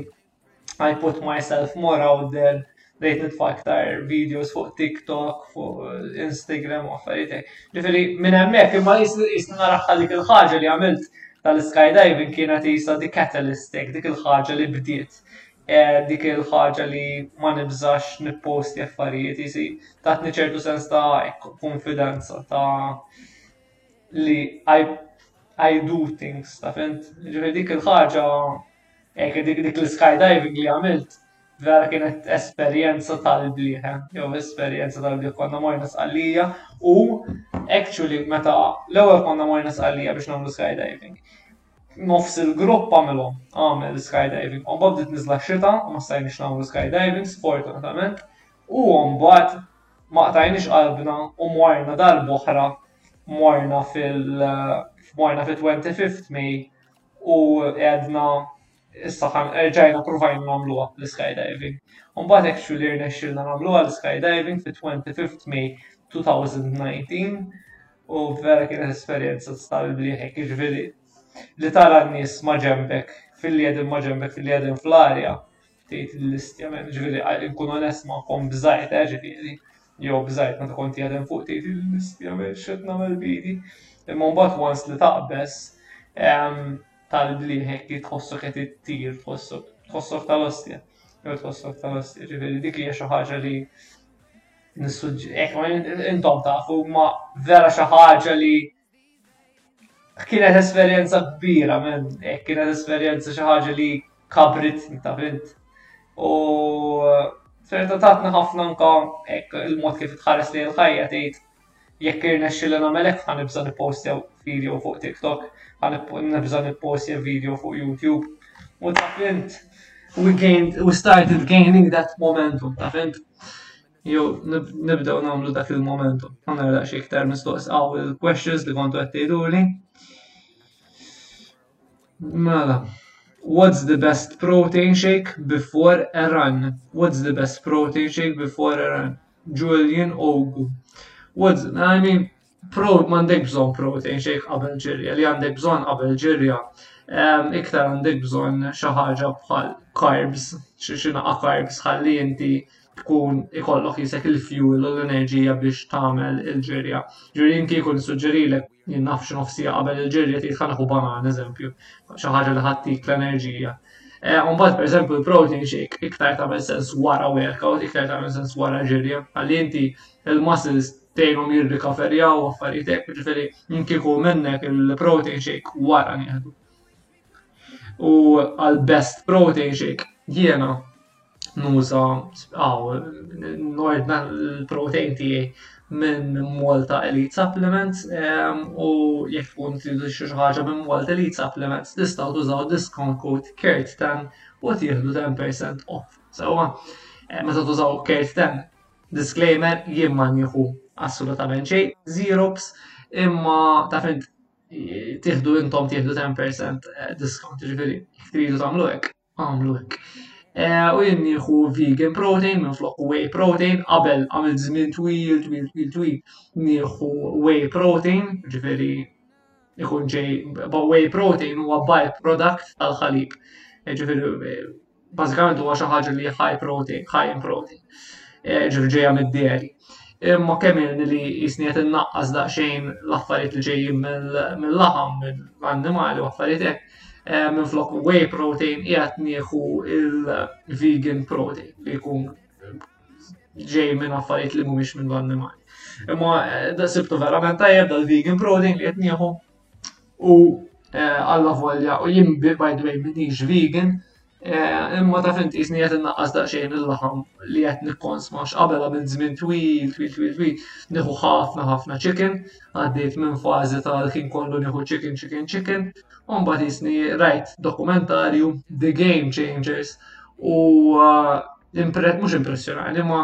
I put myself more out there, bdejt nitfa' aktar videos fuq TikTok, fuq Instagram u affarijiet Ġifieri minn hemmhekk imma jisni naraħħa dik il-ħaġa li għamilt tal-skydiving kienet jisa the catalyst dik il-ħaġa li bdiet Eh, dik il-ħaġa li ma nibżax nipposti affarijiet, jisi tatni ċertu sens ta' konfidenza ta' li I, I do things, ta' fint, ġifir dik il-ħaġa Ejke dik dik l-skydiving li għamilt vera kienet esperjenza tal-blieħe, jew esperjenza tal-blieħ konna morna sqallija u actually meta l-ewwel konna morna sqallija biex nagħmlu skydiving. Nofs il-grupp għamilu għamel skydiving, u mbagħad bdiet niżla xita u ma stajniex nagħmlu skydiving sfortunatament u mbagħad ma qtajniex qalbna u morna darb'oħra morna fil morna fit-25th May u għedna issa ħan erġajna provajna nagħmluha l-skydiving. Mbagħad actually rnexxilna nagħmluha l-skydiving fit-25 May 2019 u vera kienet esperjenza stabli hekk jiġifieri li tara n-nies ma' ġembek fil-liedin ma' ġembek fil-liedin fl-arja tgħid l-istjament, ġifieri għal inkun onest magħkom bżajt, eh, ġifieri, jew bżajt meta kont jaħdem fuq tgħid l-istjament x'qed nagħmel bidi. Imma mbagħad wans li taqbeż tal-bliħ hekk tħossok qed ittir, tħossok tal-ostja, jew tħossok tal-ostja, ġifieri dik hija xi ħaġa li nissuġġi, intom tafu ma vera xi ħaġa li Kienet esperjenza kbira, men, eh, kienet esperjenza xi ħaġa li kabrit ta' bint. U ferta tatna ħafna nka il-mod kif tħares li l-ħajja tgħid jekk irna xilla namelek ħan nibża nipostja video fuq TikTok, ħan nibża nipostja video fuq YouTube. U ta' fint, we gained, we started gaining that momentum, ta' fint. Jew nibdew nagħmlu dak il-momentu. Ma nagħlaqx iktar mistoqs għaw il-questions li kontu qed tgħiduli. Mela, what's the best protein shake before a run? What's the best protein shake before a run? Julian Ogu. What's, I mean, pro m'għandek bżonn protein shake qabel ġirja, li għandek bżonn qabel ġirja iktar għandek bżonn xi ħaġa bħal carbs, xi xi naqa' carbs ħalli inti tkun ikollok jisek il-fuel u l-enerġija biex tagħmel il-ġirja. Ġiri inti jkun suġġerilek jien naf xi nofsija qabel il-ġirja tgħid ħanaħu banana eżempju, xi ħaġa li ħattik l-enerġija. Eh, Umbagħad pereżempju il-protein shake iktar tagħmel sens wara workout, iktar tagħmel sens wara ġirja, għalli inti il-muscles tgħinhom jirrikaverjaw affarijiet hekk, ġifieri minn kieku minnek il-protein shake wara nieħdu. U għal best protein shake jiena nuża għaw nordna l-protein tiegħi minn Malta Elite Supplements ehm, u jekk tkun tridu xi ħaġa minn Malta Elite Supplements tistgħu tużaw discount code KERT10 u tieħdu 10% off. Sewa, eh, meta tużaw KERT10 Disclaimer, jien ma nieħu assolutament xejn, zero ps, imma ta' fin tieħdu intom tieħdu 10% eh, discount, ġifieri jekk tridu tagħmlu hekk, għamlu hekk. Eh, u jien nieħu vegan protein minn flok whey protein qabel għamil żmien twil twil twil twil nieħu whey protein ġifieri ikun ġej whey protein huwa by product tal-ħalib eh, ġifieri eh, Bażikament huwa xi ħaġa li high protein, high in protein. Eh, ġifieri ġejja mid-deri. Imma kemm li jisni qed innaqqas daqsxejn l-affarijiet li ġejjin mill-laħam, mill-annimali u affarijiet hekk, eh, minn flok whey protein qiegħed nieħu il-vegan protein li jkun ġej minn affarijiet li mhumiex mill-annimali. Imma eh, da sibtu verament tajjeb dal-vegan protein li qed nieħu U eh, alla volja u jimbi by the way minix vegan eh, imma ta' fint jisni qed innaqqas daqsxejn il-laħam li qed nikkonsma x'qabel għamil żmien twil twil twil twil nieħu ħafna ħafna chicken għaddejt minn fażi ta' kien kollu nieħu chicken chicken chicken u mbagħad jisni rajt dokumentarju The Game Changers u eh, impret mhux impressjonani ma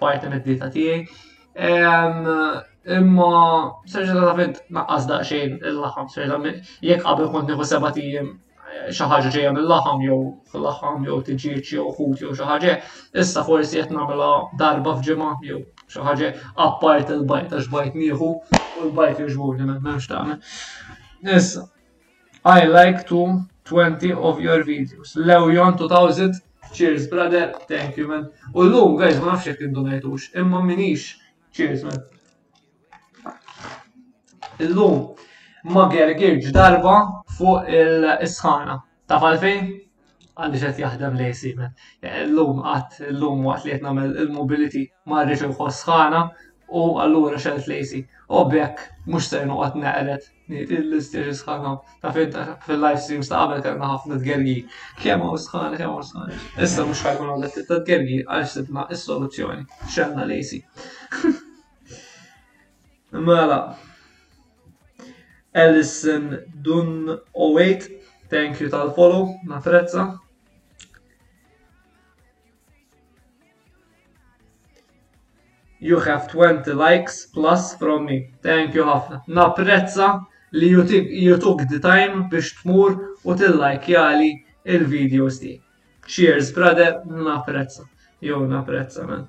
parti mid-dieta tiegħi. Imma serġa ta' fint naqqas daqsxejn il-laħam, serġa jekk qabel kont nieħu seba' tiem eh, xi ħaġa ġejja mill-laħam jew laħam jew tiġieġ jew ħut jew xi ħaġa, issa forsi qed nagħmilha darba f'ġimgħa jew xi ħaġa apart il-bajt għax bajt nieħu u l-bajt jiġbuni m'hemmx tagħmel. Issa, I like to 20 of your videos. Lewjon 2000, cheers brother, thank you man. U l-lum, guys, ma nafx jek indunajtux, imma minix, cheers man. Illum ma gergirġ darba fuq il-sħana. Ta' falfej? għaliex qed jaħdem lej simen. Eh, l-lum għat, l-lum għat li jtna il-mobility marriċ il-ħoss ħana u għallura xelt lejsi. U bekk, mux sejnu għat neqret l-istieġi sħana ta' fil-live streams ta' għabel kellna ħafna t-gergi. Kemm għaw sħana, kemm għaw sħana. Issa mux ħajkun għal t-gergi għaliex sibna il-soluzzjoni. Xelna lejsi. Mela. Ellison Dun 08, thank you tal-follow, napprezza. You have 20 likes plus from me. Thank you ħafna. Napprezza li you, you took the time biex tmur u tillajkjali il-videos ti. Cheers, brother, napprezza. Jo, napprezza, man.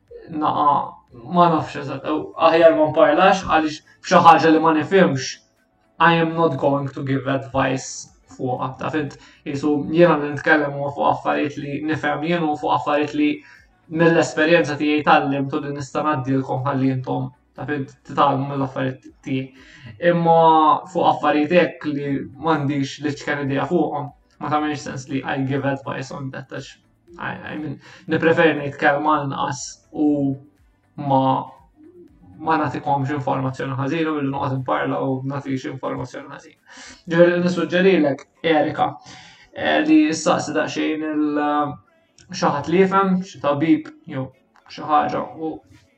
Naqa, ma nafx eżatt, aħjar ma nparlax għaliex f'xi ħaġa li ma nifhimx. I am not going to give advice fuq ta' fint jisu jiena li nitkellem fuq affarijiet li nifhem jien u fuq affarijiet li mill-esperjenza tiegħi tallim tu li nista' ngħaddilkom ħalli intom ta' fint titgħallmu mill-affarijiet tiegħi. Imma fuq affarijiet hekk li m'għandix li ċken idea fuqhom ma tagħmilx sens li I give advice on that I mean, nipreferi nitkellem anqas u ma ma nagħtikomx informazzjoni ħażina billi noqgħod imparla u nagħtix informazzjoni ħażina. Ġifieri nissuġġerilek Erika eh, li saqsi daqsxejn il eh, xaħat li jifhem xi tabib jew xi ħaġa u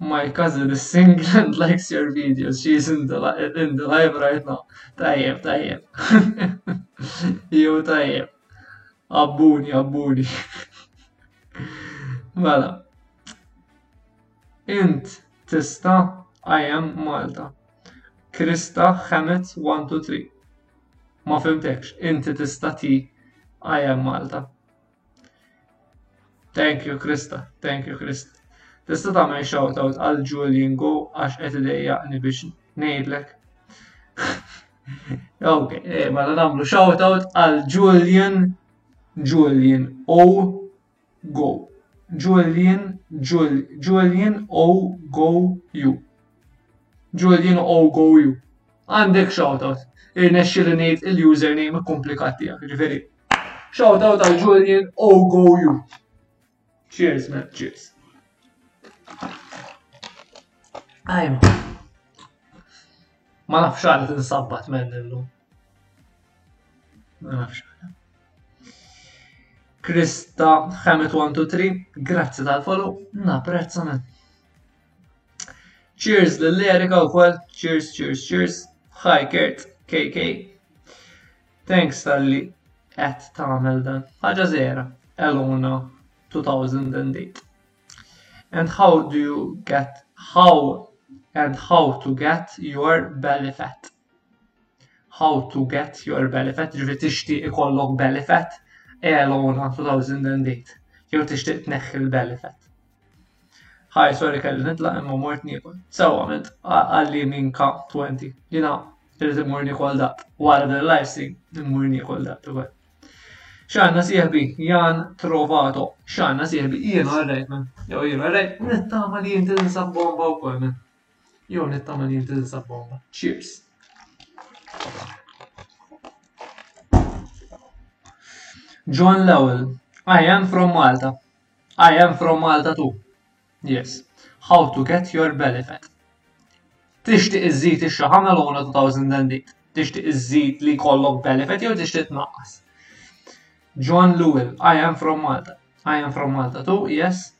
My cousin is single and likes your videos. She is in the, li- in the live right now. Tajjeb, tajjeb. Jew tajjeb. Abbuni, abbuni. Mela. Int tista I am Malta. Krista Hamet 123. Ma fimtekx, inti tista ti I am Malta. Thank you Krista, thank you Krista. Tista' tagħmel shout out għal Julian Go għax qed idejjaqni biex ngħidlek. ok, eh, ma mela nagħmlu shout out għal Julian Julian O Go. Julian Jul, Julian O Go You. Julian O Go You. Għandek shout out. Irnexxi li ngħid il-username komplikat tiegħek, ġifieri Shout out għal Julian Ogo You. Cheers, man. Cheers. Ajma. Ma nafx għadha tinsabbat men illum. Ma nafx għadha. Krista Hammett 123, grazzi tal-follow, naprezza men. Cheers l-Erika u kol, cheers, cheers, cheers. Hi Kurt, KK. Thanks talli qed tagħmel dan. Ħaġa żgħira, Elona 2008. And how do you get how and how to get your belly fat? How to get your belly fat, ġifieri tixtieq ikollok belly fat, Elona 2008. Jew tixtieq tneħħi l-belly fat. Hi, sorry kelli nitlaq imma mort nikol. Sewa għamilt għalli minka 20. Jina irrid immur nikol daqt. Wara din live stream immur nikol daqt ukoll. Xanna sieħbi Jan Trovato. Xanna sieħbi jien għarrejt men. Jew jien għarrejt nittama li jinti tinsa bomba wkoll men. Jew nittama li jinti tinsa bomba. Cheers. John Lowell. I am from Malta. I am from Malta too. Yes. How to get your belly fat. Tixtieq iżżid ix-xaħam għal għona 2008. Tixtieq iżżid li kollok belly fat jew tixtieq tnaqqas. John Lewell, I am from Malta. I am from Malta too, yes.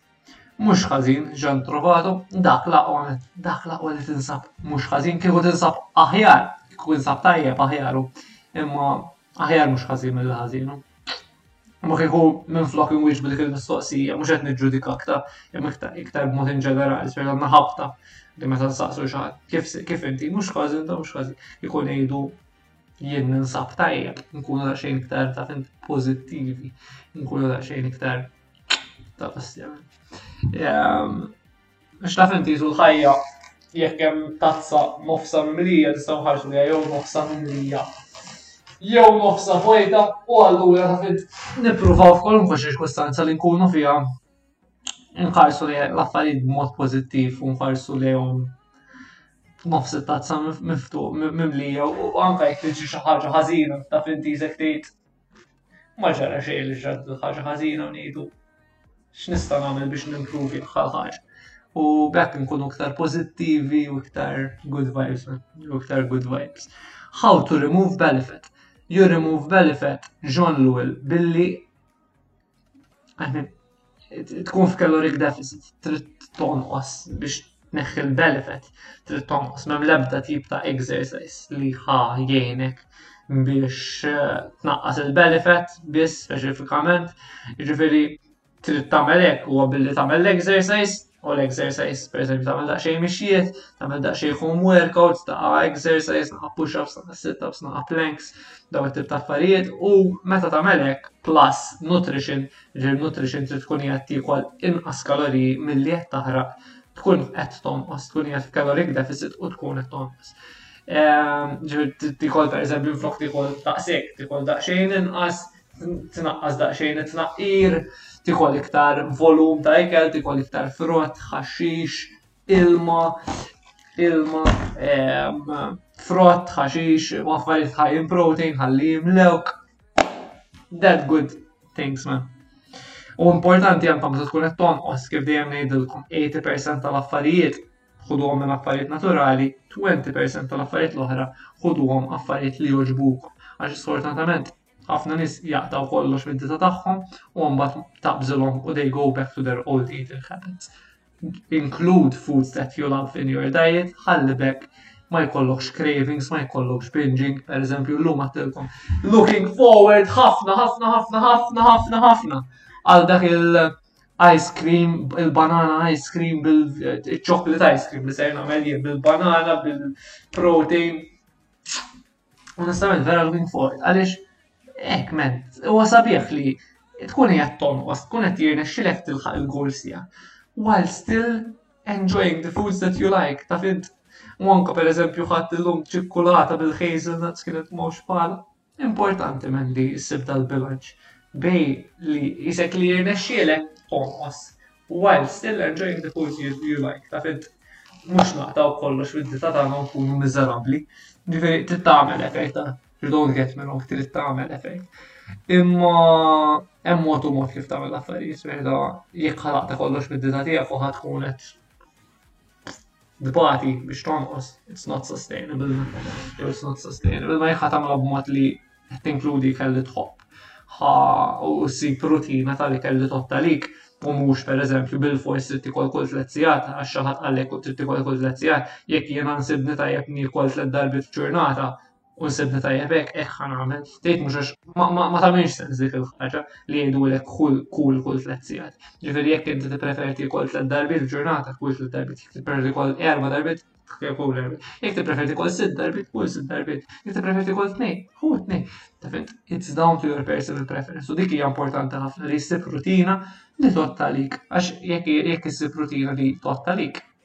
Mhux ħażin, Jean Trovato, dak laqwa, dak laqwa li tinsab. Mhux ħażin kieku tinsab aħjar, kieku tinsab tajjeb aħjaru. Imma aħjar mhux ħażin mill-ħażinu. Ma kieku minflok inwieġ dik il-mistoqsija, mhux qed niġġudika aktar, imma iktar b'mod inġenerali, speċjal għandna ħabta li meta nsaqsu xaħat, kif kif inti, mhux kważi inta mhux kważi, ikun jgħidu jien ninsab tajjeb, nkunu da xejn iktar ta' fint pożittivi, nkunu da xejn iktar ta' fastjam. Ehm, Biex taf inti tul ħajja jekk hemm tazza mofsa mimlija tista' nħarsu li jew mofsa mimlija jew mofsa vojta u allura taf int nippruvaw f'kwalunkwe ċirkustanza li nkunu fiha nħarsu li l-affarijiet b'mod pożittiv u nħarsu li jom nofs it-tazza miftuq mimlija u anke jekk tiġi xi ħaġa ħażina taf inti jżek tgħid ma ġara xejn li ġrat ħaġa ħażina u ngħidu x'nista' nagħmel biex nimpruvi bħal ħaġa. U bekk nkunu iktar pożittivi u iktar good vibes, u iktar good vibes. How to remove bad effect. You remove bad effect, John Lewell, billi tkun f'caloric deficit, trid tonqos biex neħħi l-benefit, trid tonqos mem lebda tip ta' exercise li ħa jgħinek biex eh, tnaqqas il-benefit biss speċifikament, ġifiri trid tagħmel hekk huwa billi tagħmel l-exercise all exercise, per eżempju, tagħmel daqsxejn mixjiet, tagħmel daqsxejn home workouts, ta' exercise, ta' push-ups, ta' sit-ups, ta' planks, daw it-tip ta' affarijiet u meta tagħmel hekk plus nutrition, ġir nutrition trid tkun qed tiekol inqas kaloriji milli qed taħraq, tkun qed tonqos, tkun qed caloric deficit u tkun qed tonqos. Ehm, ġir tikol per eżempju flok tikol daqsek, tikol daqsxejn inqas, tnaqqas daqsxejn it-tnaqqir, tikol iktar volum ta' ikel, tikol iktar frott, ħaxix, ilma, ilma, ehm, frott, ħaxix, affarijiet high in protein, ħalli jimlewk. That good things, man. U importanti għanka meta tkun qed tonqos kif dejjem ngħidilkom 80% tal-affarijiet ħuduhom minn affarijiet naturali, 20% tal-affarijiet l-oħra ħuduhom affarijiet li joġbukom. Għax sfortunatament Ħafna nies jaqtgħu kollox mid-dieta tagħhom u mbagħad taqbżilhom u they go back to their old eating habits. Include foods that you love in your diet, ħalli bekk ma jkollokx cravings, ma jkollokx binging, per eżempju l-lum għattilkom. Looking forward ħafna, ħafna, ħafna, ħafna, ħafna, ħafna għal dak il-ice cream, il-banana ice cream, bil-chocolate ice cream li ser nagħmel jien bil-banana, bil-protein. Onestament vera looking forward għaliex hekk men, huwa sabiħ li tkun qiegħed tonqos, tkun qed jirnexxilek tilħaq il-goals tiegħek while still enjoying the foods that you like. Ta' fid Monka per eżempju ħadd illum ċikkulata bil-hazelnuts kienet mhux bħal importanti men li ssib dal-bilanċ bej li jisek li jirnexxielek tonqos While still enjoying the food you you like, taf int mhux naqtgħu kollox fid-dita tagħna u nkunu miżerabbli. Ġifieri trid tagħmel effect ta' you don't get me wrong, trid tagħmel effect. Imma hemm mod u mod kif tagħmel l-affarijiet, ġifieri ta' jekk ħalaqta kollox mid-dita tiegħek u ħa tkun qed dbati biex tonqos, it's not sustainable, jew it's not sustainable, ma jħat għamlu b'mod li tinkludi kelli tħobb. Ha u si rutina tal kelli tħobb talik, u mhux per eżempju bil-fors trid tikol kull tliet sigħat għax xi ħadd qalek u trid tikol kull tliet sigħat, jekk jiena nsibni tajjeb niekol tliet darbiet ġurnata, Kun sibtni tajjeb hekk, hekk ħa nagħmel. Tgħid mhux għax ma, ma, ma tagħmilx sens dik il-ħaġa li jgħidulek kull kull kull tliet sigħat. Ġifieri jekk inti tippreferi tiekol tliet darbiet f'ġurnata, kull tliet darbiet, jekk tippreferi tiekol erba' darbiet, kull darbiet. Jekk tippreferi tiekol sitt darbiet, kull sitt darbiet. Jekk tippreferi tiekol tnejn, hu tnejn. Ta' fint, it's down to your personal preference. U dik hija importanti ħafna li ssib rutina li totta lik. Għax jekk jekk issib rutina li totta lik,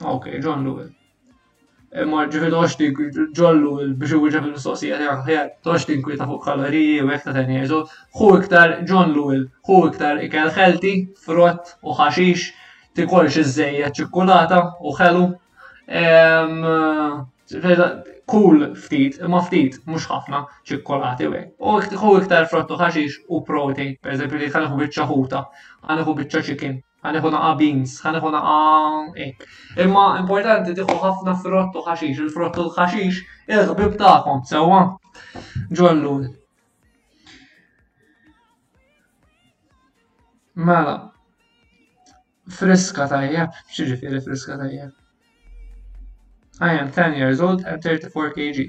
Ah, ok, John Lewis. Eh, ma ġifi tox li John Lewis biex uwġa fil-mistoqsija tijak ħjar, tox li nkwita fuq kaloriji u jek ta' tani jgħidu, hu iktar John Lewis, hu iktar ikel ħelti, frott u ħaxix, ti kolx iż-żejja ċikkulata u ħelu. Kull ftit, ma ftit, mux ħafna ċikkulati u għek. U hu iktar frott u ħaxix u protein, per eżempju li kalħu bieċa ħuta, għanħu bieċa ċikin. Ħaneħu naqa beans, ħaneħu naqa ek. Imma importanti tiħu ħafna frott u ħaxix, il-frott u l-ħaxix il-ħbib tagħhom sewwa. Ġollu. Mela, friska tajjeb, xieġifiri friska tajjeb. I am 10 years old and 34 kg.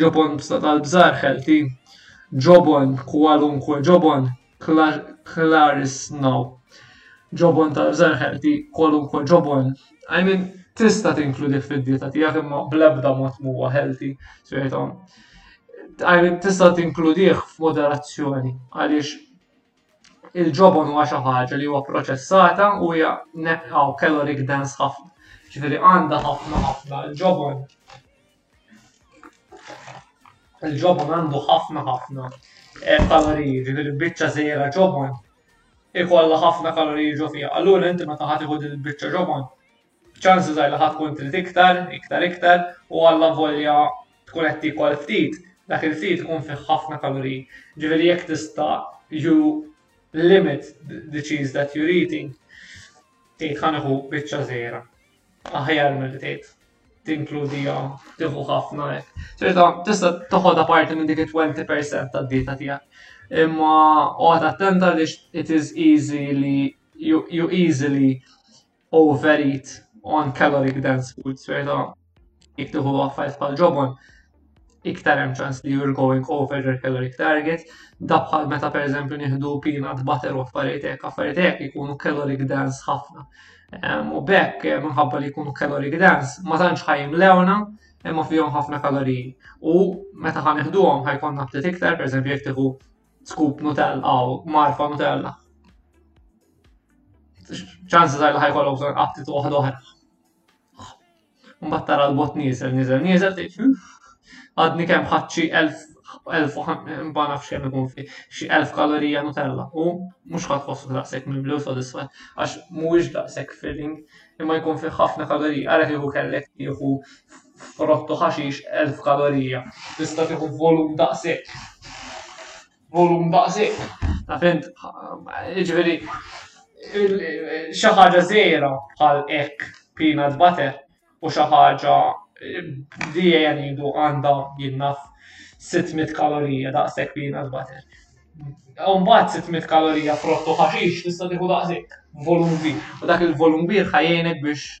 Ġobon tal-bżar ħelti, ġobon kwalunkwe ġobon klarisnaw. Ġobon tal-bżar ħelti, kwalunkwe ġobon. I mean, tista' tinkludi fid-dieta tiegħek imma bl-ebda mod mhuwa ħelti, sejthom. I mean, tista' tinkludih f'moderazzjoni għaliex il-ġobon huwa xi ħaġa li huwa proċessata u hija neqgħu caloric dense ħafna. Ġifieri għandha ħafna ħafna ġobon Il-ġobon għandu ħafna ħafna eh, kaloriji, ġifieri biċċa żejra ġobon ikollha ħafna kaloriji ġo fiha. Allura inti meta ħadd iħud il-biċċa ġobon, ċansi żgħar li ħadd tkun trid iktar, iktar iktar u alla volja tkun qed tikol ftit, dak il-ftit ikun fih ħafna kaloriji. Ġifieri jekk tista' ju limit the cheese that you're eating, tgħid ħaniħu biċċa żejra. Aħjar mill-li tgħid tinkludija tieħu ħafna hekk. Ċerta, tista' toħodha parti minn dik it-20% tad-dieta tiegħek. Imma għod attenta li it is easy li you, you easily overeat on caloric dense food, ċerta jek tieħu għaffajt bħal ġobon, iktar hemm ċans li you're going over your caloric target, dabħal meta per eżempju nieħdu peanut butter u affarijiet hekk, affarijiet hekk ikunu caloric dance ħafna. U bekk eh, minħabba li jkunu caloric dance, ma tantx ħajm lewna, imma fihom ħafna kaloriji. U meta ħan iħduhom ħajkon nabtet iktar, per eżempju jekk tieħu skup nutella u marfa nutella. ċansi tal ħajkollhom aptit waħda oħra. Mbagħad tara l-bot nieżel, nieżel, nieżel, tgħid għadni kemm ħadd xi elf elf u ma nafx kemm ikun fi xi elf kalorija Nutella u mhux ħadd ħossu daqshekk mimli u sodisfat għax mhuwiex daqshekk filling imma jkun fih ħafna kaloriji ara kieku kellek tieħu frott u ħaxix elf kalorija tista' tieħu volum daqshekk. volum daqshekk. Taf int, jiġifieri xi ħaġa żgħira bħal hekk peanut butter u xi ħaġa li hija ngħidu għandha jinnaf 600 kalorija daqshekk peanut butter. U mbagħad 600 kalorija frott u ħaxix tista' tieħu daqshekk, volum kbir. U dak il-volum kbir ħajjejnek biex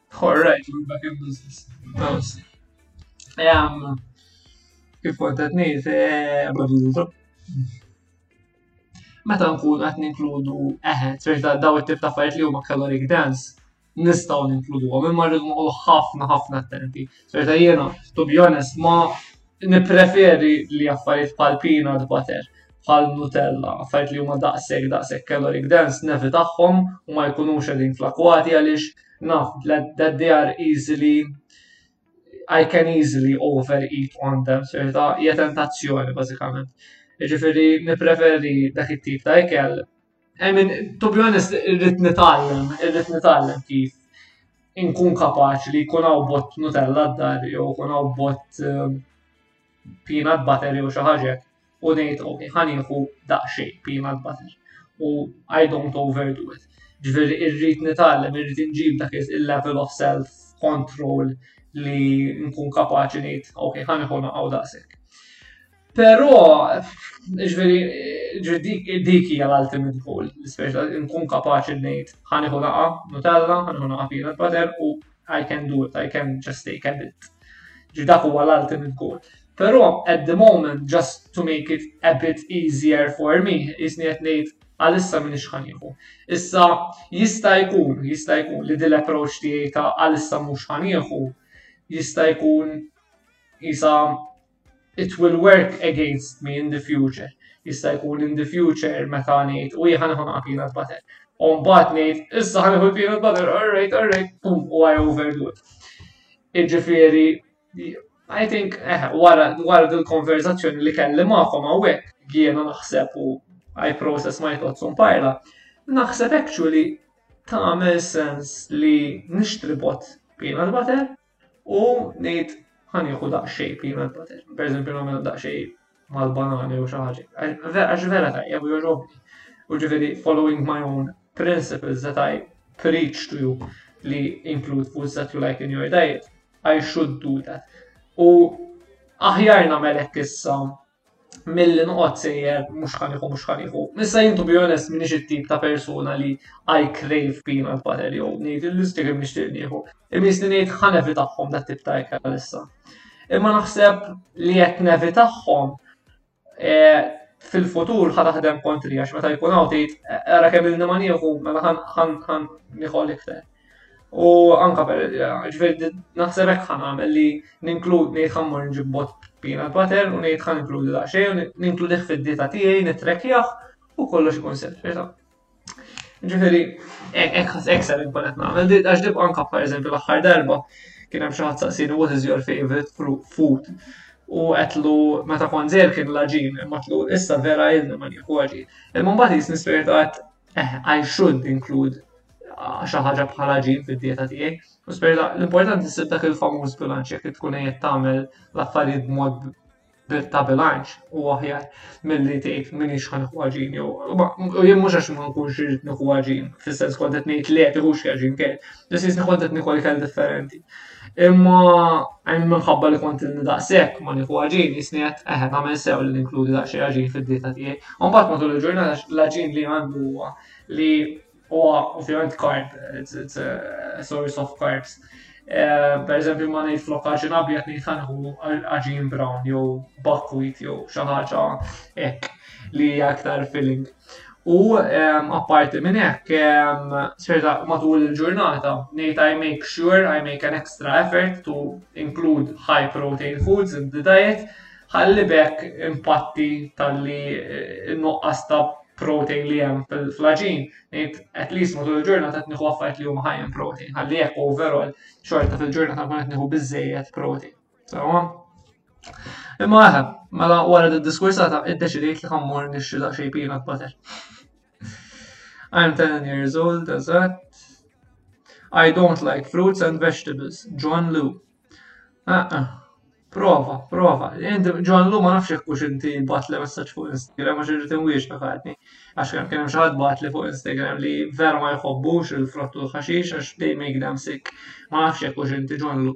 Alright, we're back in business. Um, kif kont qed ngħid, eh, meta nkun qed ninkludu eħed, eh, biex daw it-tip ta' affarijiet li huma caloric dance, nistgħu ninkludu għom, imma rridu noqgħu ħafna ħafna attenti. Biex jiena, to be honest, ma Nippreferi li affarijiet bħal peanut butter, bħal Nutella, affarijiet li huma daqshekk daqshekk caloric dense nevitahom u ma jkunux qegħdin fl-akwati għaliex naf that they are easily I can easily overeat on them, serta, hija tentazzjoni bażikament. Jiġifieri nippreferi dak it-tip ta' ikel I mean, to be honest, irrit nitallem, irrit nitallem kif inkun kapaċi li jkun hawn bot Nutella d-dar jew jkun hawn bot eh, peanut butter jew xi ħaġa u ngħid ok, ħanieħu daqsxejn peanut butter u I don't overdo it. Ġifieri irrid nitgħallem, irrid inġib dak il-level of self control li nkun kapaċi ngħid ok, ħanieħu naqgħu daqshekk. Però, ġveri, dik hija l-ultimate goal, l-ispeċa nkun kapaċi ngħid ħaniħu naqa' Nutella, ħaniħu naqa' peanut butter u I can do it, I can just take a bit. Ġi dak huwa l-ultimate goal. Però, at the moment, just to make it a bit easier for me, jisni qed ngħid għalissa minn ħanieħu. Issa jista' jkun, jista' jkun li dil approach tiegħi ta' għalissa mhux ħanieħu, jista' jkun jisa It will work against me in the future. Jista' jkun in the future meta ngħid u jieħa nieħu peanut butter. U mbagħad ngħid issa ħa nieħu peanut butter, all right, all right, pum, u I overdo it. Iġifieri, I think, eh, wara, wara dil-konverzazzjoni li kelli magħkom hawnhekk, jiena naħseb u I process my thoughts on parla, naħseb actually tagħmel sens li nixtri bot peanut butter U ngħid ħa nieħu daqsxejn peanut butter. Per eżempju nagħmel daqsxejn mal-banani u xi ħaġa. Għax vera tajjeb u jogħġobni. U ġifieri following my own principles that I preach to you li include foods that you like in your diet, I should do that. U aħjar nagħmel hekk issa milli noqgħod sejjer mhux ħaniħu mhux ħaniħu. Issa jintu bi onest minix it-tip ta' persuna li I crave peanut butter jew ngħid il-listi kif nixtieq nieħu. Imisni ngħid ħan evitahom dat tip ta' ikel issa. Imma naħseb li qed nevitahom e, fil-futur ħa taħdem kontri għax meta jkun hawn tgħid ara kemm ilni ma nieħu mela ħan nieħu l-iktar. U anka per ġveri naħseb hekk ħan għamel li ninklud ngħid ħammur nġib bot pina pater u ngħid ħan inkludi daqsxejn ninkludih fid-dieta tiegħi nitrekjah u kollox ikun sempliċi. Ġifieri hekk ser inkun qed nagħmel għax dib anka pereżempju l-aħħar darba kien hemm xi ħadd saqsini what is your favorite food u għetlu meta kont zer kien laġin, matlu issa vera jilna ma nieħu għaġin. Imma mbagħad jisni spirit għat eh, I should include ah, xi ħaġa bħala ġin fid-dieta tiegħi. U sperta l-importanti ssib dak il-famuż bilanċ jekk tkun qed tagħmel l-affarijiet b'mod ta' bilanċ u aħjar mill-li tgħid minni xħan ħwaġin jew u jien mhux għax ma nkunx irid nieħu ħwaġin, fis-sens kont qed ngħid le tieħux ħwaġin kien, biss jisni kont qed nieħu ikel differenti. Imma hemm minħabba li kont inni daqshekk ma nieħu għaġin, jisni qed eħe tagħmel sew li ninkludi daqsxejn għaġin fid-dieta tiegħi. U mbagħad matul il-ġurnata l-għaġin li għandu huwa li huwa ovvjament karb, it's, it's a source of carbs. Eh, per eżempju ma ngħid flok għaġin abjad ngħid ħanħu għaġin brown jew buckwheat jew xi ħaġa hekk li hija aktar filling. U apparti minn hekk, serta matul il-ġurnata, ngħid I make sure, I make an extra effort to include high protein foods in the diet, ħalli bekk impatti tal-li eh, nuqqas ta' protein li hemm fil-flaġin, ngħid at least matul il-ġurnata qed nieħu affarijiet li huma high in protein, ħalli hekk overall xorta fil-ġurnata nkun qed nieħu biżejjed protein. Sawa. Imma eħe, mela wara d diskursata id-deċidejt li ħammur nixxi daqxej peanut butter. I'm 10 years old, eżatt. I don't like fruits and vegetables. John Lu. Ah, ah. Prova, prova. John Lu ma nafx kux inti batli messaġġ fuq Instagram għax irrid inwiex għadni. Għax kemm kien xaħat batli fuq Instagram li vera ma jħobbux il-frott u l-ħaxix għax they make them sick. Ma nafx kux inti John Lu.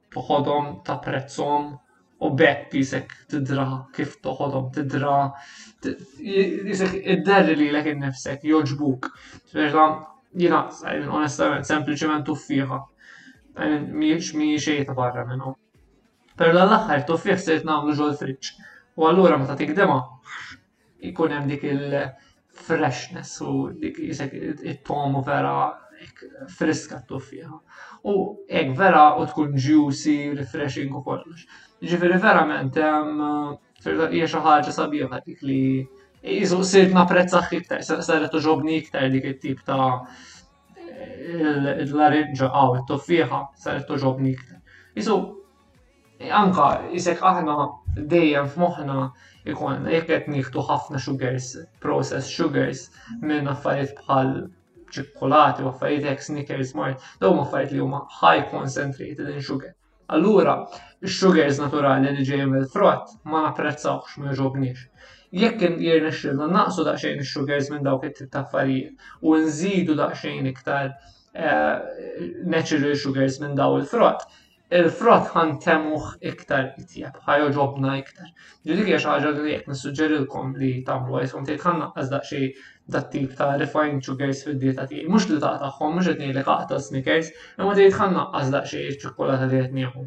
toħodhom, tapprezzhom u b'hekk isek tidra kif toħodhom tidra isek idderri lilek innifsek jogħġbuk. Vera jiena onestament sempliċement tuffiħa. Mhijiex mhijiex xejn ta' barra minn hawn. Per l-aħħar tuffiħ sirt nagħmlu ġol friġġ. U allura meta tikdema Ikun hemm dik il-freshness u dik it-tomu vera friska t-tuffieħa. U hekk vera u tkun ġusi, refreshing u kollox. Ġifieri verament hija xi ħaġa sabiħa dik li jisu sirt napprezzah iktar, saret toġobni iktar dik it-tip ta' l-larinġa għaw it-tuffieħa saret toġobni iktar. Jisu Anke isek aħna dejjem f'moħħna jkollna jekk qed nieħdu ħafna sugars, processed sugars minn affarijiet bħal ċikkulati u affarijiet hekk sneakers mart, dawn affarijiet li huma high concentrated in sugar. Allura, ix-sugars naturali li ġejjin mill-frott ma napprezzawx, ma jogħġobniex. Jekk jirnexxilna naqsu daqsxejn ix-sugars minn dawk it-tip ta' affarijiet u nżidu daqsxejn iktar eh, natural sugars minn daw il-frott, Il-frott ħa ntemmuh iktar itjeb, ħa jogħġobna iktar. Ġi dik hija xi ħaġa li qed nissuġġerilkom li tagħmlu għajs kont tgħid ħa naqqas daqsxejn dat-tip ta' refined sugars fid-dieta tiegħi. Mhux li taqtagħhom, mhux qed ngħidlek aqta' snickers, imma tgħid ħa naqqas daqsxejn iċ-ċikkulata li qed nieħu.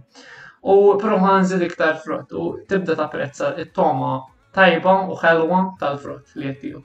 U però ħa nżid iktar frott u tibda tapprezza t-togħma tajba u ħelwa tal-frott li qed tieħu.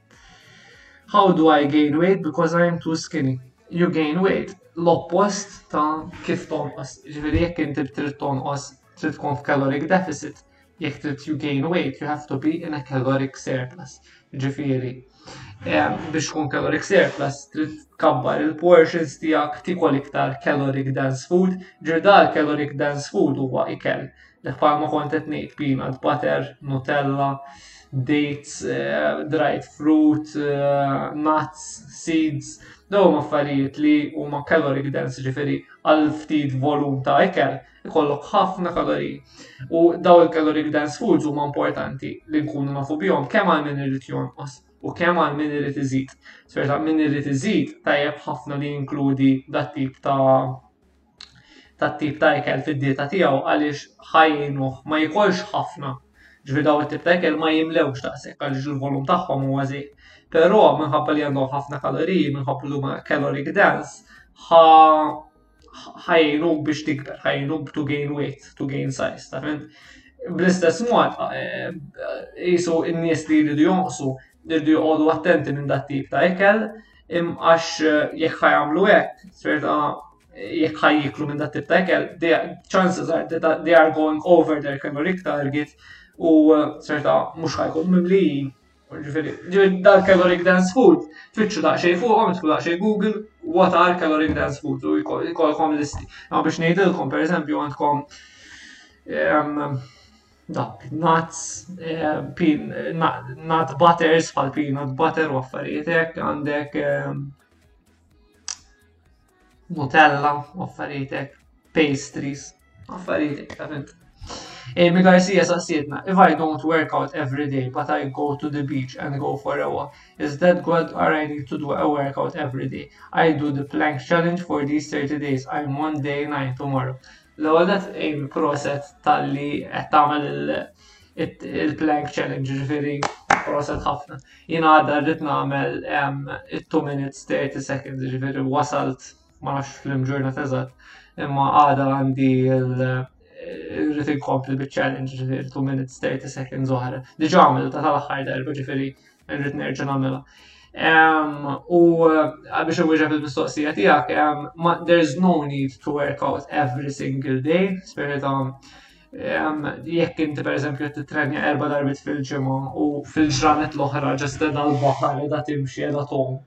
How do I gain weight because I am too skinny? You gain weight. L-oppost ta' kif tonqos. Ġifieri jekk inti trid tonqos, trid tkun f'caloric deficit. Jekk trid you gain weight, you have to be in a caloric surplus. Ġifieri, eh, biex tkun caloric surplus, trid tkabbar il-portions tiegħek tikol iktar caloric dense food, ġifieri dal caloric dense food huwa ikel Dak palma kont qed ngħid peanut butter, nutella, dates, eh, dried fruit, eh, nuts, seeds, daw huma affarijiet li huma caloric dense ġifieri għal ftit volum ta' ikel ikollok ħafna kalori. U daw il-caloric dense foods huma importanti li nkunu nafu bihom kemm għal min irid jonqos u kemm għal min irid iżid. Sferta min irid iżid tajjeb ħafna li jinkludi dat tip ta' tat-tip ta' ikel fid-dieta tiegħu għaliex ħa jgħinuh ma jikolx ħafna. Ġifieri dawn it-tip ta' ikel ma jimlewx daqshekk għaliex il-volum tagħhom huwa żgħir. Però minħabba li għandhom ħafna kaloriji, minħabba li huma caloric dense, ħa ħa jgħinuk biex tikber, ħa jgħinuk to gain weight, to gain size, ta' fint? Bl-istess mod, eh, jisu n-nies li jridu jonqsu, jridu joqogħdu attenti minn dat tip ta' ikel, Imqax jekk ħajamlu hekk, ċerta jekk ħaj jiklu minn dat tip ta' ekel, chances are that they are going over their caloric target u ċerta mhux ħajkun mimlijin. Ġifieri, dal caloric dance food, tfittxu daqsxejn fuqhom, tfittxu daqsxejn Google, what are caloric dance food u jkollkom listi. Ma biex ngħidilkom, pereżempju, għandkom Dak, nuts, eh, pin, nut butters, bħal peanut butter u affarijiet hekk, għandek eh, Nutella u affarijiet hekk, pastries, affarijiet hekk, Amy Garcia sassietna, if I don't work out every day, but I go to the beach and go for a walk, is that good or I need to do a workout every day? I do the plank challenge for these 30 days, I'm on day 9 tomorrow. L-ewwel net Amy proset talli qed tagħmel il-plank challenge ġifieri proset ħafna. Jien għadha rrid nagħmel it-2 minutes 30 seconds ġifieri wasalt ma nafx fl-imġurnat eżatt imma għadha għandi l- rrit inkompli bit-challenge ġifiri 2 minutes 30 seconds oħra. Diġa għamil ta' tal-axħar darba ġifiri Rrid nerġa' nagħmilha. U eh, biex inwieġeb il-mistoqsija tiegħek, there's no need to work out every single day, spirit um, jekk inti per eżempju qed titrenja erba' darbit fil-ġimgħa u fil-ġranet l-oħra ġest edha l-baħar edha timxi edha tom.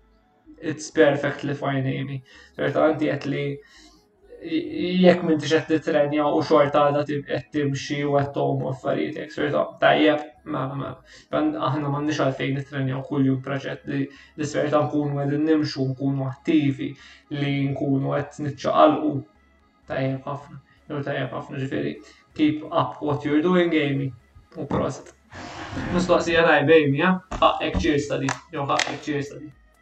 It's perfectly fine, Amy. Serta għanti qed li jekk minn tixet titrenja u xorta għadha qed timxi u qed tgħum affarijiet jekk xorta tajjeb ma ma aħna m'għandniex għalfejn nitrenjaw kuljum proġett li li xorta nkunu qegħdin nimxu nkunu attivi li nkunu qed niċċaqalqu tajjeb ħafna jew tajjeb ħafna ġifieri keep up what you're doing Amy u prosit. Mistoqsija tajba Amy, ha? Ħaqqek ċirs ta' di, jew ħaqqek ċirs ta' di.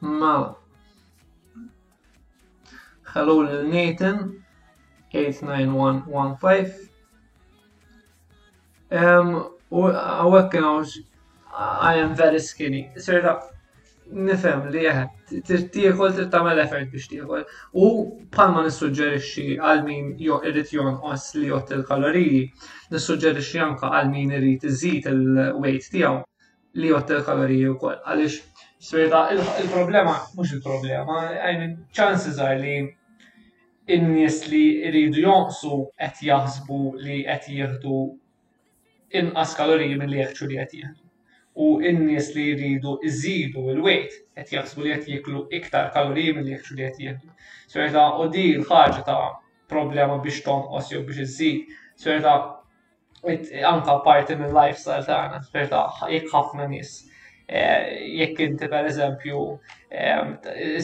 Mela. Hello lil Nathan 89115. Um, u għawek I am very skinny. Sir nifhem li eh, trid tiekol, trid tagħmel effort biex tiekol. U bħalma nissuġġerixxi għal min irid jonqos li jott il-kaloriji, nissuġġerixxi anke għal min irid iżid il-weight tiegħu li jott il-kaloriji wkoll. Għaliex Sveta, il-problema, mux il-problema, għajn ċansi zaħi li in-nies li rridu jonqsu qed jaħsbu li qed jieħdu inqas kaloriji milli jeħtxu li qed jieklu. U n-nies li jridu jżidu l-wejt qed jaħsbu li qed jieklu iktar kaloriji milli jeħtxu li qed jieklu. Serta u di l-ħaġa ta' problema biex tonqos jew biex iżżid. Serta anka parti mill-lifestyle tagħna, serta jekk ħafna nies Eh, jekk inti per eżempju eh,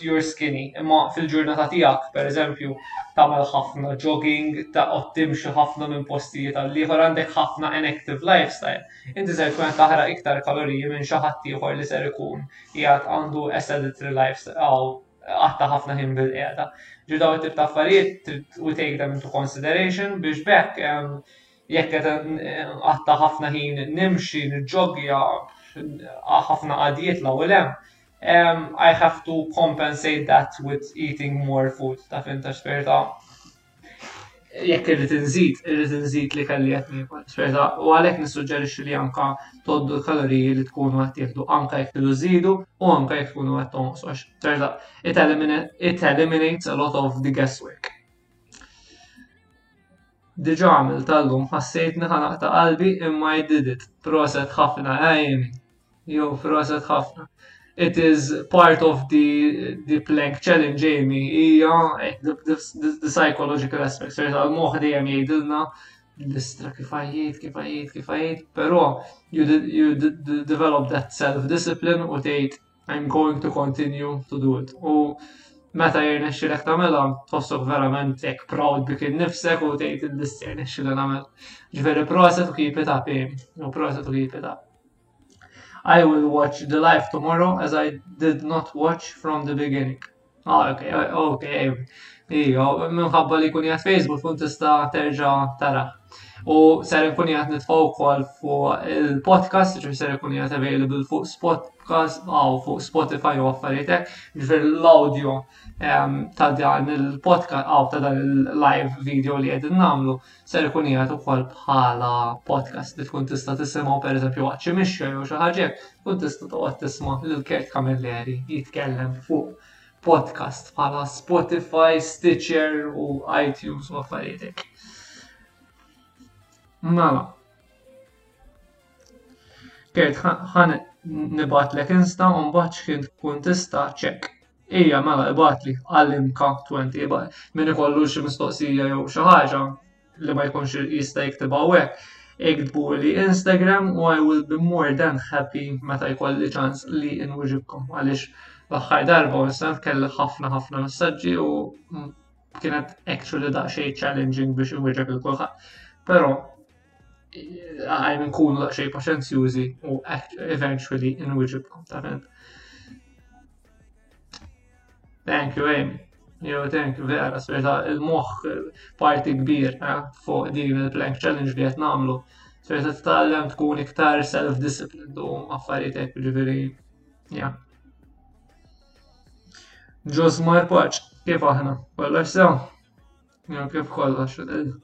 you're skinny, imma fil-ġurnata tiegħek per eżempju tagħmel ħafna jogging, ta' timxi ħafna minn postijiet għal ieħor għandek ħafna an active lifestyle. Inti se jkun qed taħraq iktar kaloriji minn xi ħadd ieħor li ser ikun jgħad għandu a sedentary lifestyle għatta ħafna ħin bil-qiegħda. Ġu daw it-tip ta' affarijiet u take them into consideration biex bekk Jekk qed inqatta' ħafna ħin nimxi, niġġoggja, ħafna qagħdijiet 'l hawn u 'l hemm, I have to compensate that with eating more food, taf int għax esperta' jekk irrid inżid, irrid inżid l-ikel li qed niekol, esperta' u għalhekk nissuġġerixxi li anke tgħoddu l-kaloriji li tkunu qed tieħdu anke jekk tridu żżidu u anke jekk tkunu qed tonqsu għax esperta' it eliminates a lot of the guesswork. Diġa għamiltha llum ħassejtni ħa naqta' qalbi imma I did it. Proset ħafna, eh Amy? Jo, proset ħafna. It is part of the, the plank challenge Amy, hija eh, the, the, the, the psychological aspect, ser tal-moħħ dejjem jgħidilna l-istra kif għajjit, kif għajjit, kif għajjit, però you, did, you did, did develop that self-discipline u tgħid I'm going to continue to do it. U meta jirnexxilek tagħmilha, tħossok verament jekk proud bik innifsek u tgħid il-dissi jirnexxilha nagħmel. Ġifieri proset u keep it up jien, u proset u keep it up. I will watch the life tomorrow as I did not watch from the beginning. Ah, ok, ok. Ijo, minħabba li kun jgħat Facebook kun tista terġa tara. U ser kun jgħat nitfaw kol fuq il-podcast, ġifir ser kun jgħat available fuq podcast, għaw fuq Spotify u għaffaritek, ġifir l-audio ehm, ta' dan il-podcast, għaw ta' dan il-live video li għedin namlu, ser ikun jgħat ukoll bħala podcast li tkun tista' tisimgħu pereżempju waqt xi mixja jew xi ħaġa tkun tista' toqgħod tisma' lil Kurt Camilleri jitkellem fuq podcast bħala Spotify, Stitcher u iTunes u affarijiet Mela. Kurt, ħan nibatlek insta u mbagħad x'kien tkun tista' ċek Ejja, mela, ibatli għal imka twenti min ikollu xi mistoqsija jew xi ħaġa li ma jkunx jista' jiktib hawnhekk. Iktbu li Instagram u I will be more than happy meta jkolli ċans li inwiġibkom għaliex l-aħħar darba u s-sant kelli ħafna ħafna messaġġi u kienet actually daqsxejn challenging biex inwieġeb il kulħadd. Però għajn nkunu daqsxejn paċenzjużi u eventually inwieġibkom ta' Thank you, Amy. Jo, thank you, vera, sfeta il-moħ parti kbir eh, fuq din il-plank challenge li qed nagħmlu. Sfeta tallem tkun iktar self-disciplined u affarijiet hekk ġifieri. Ja. Ġosmar paċ, kif aħna? Kollox sew? Jo, kif kollox?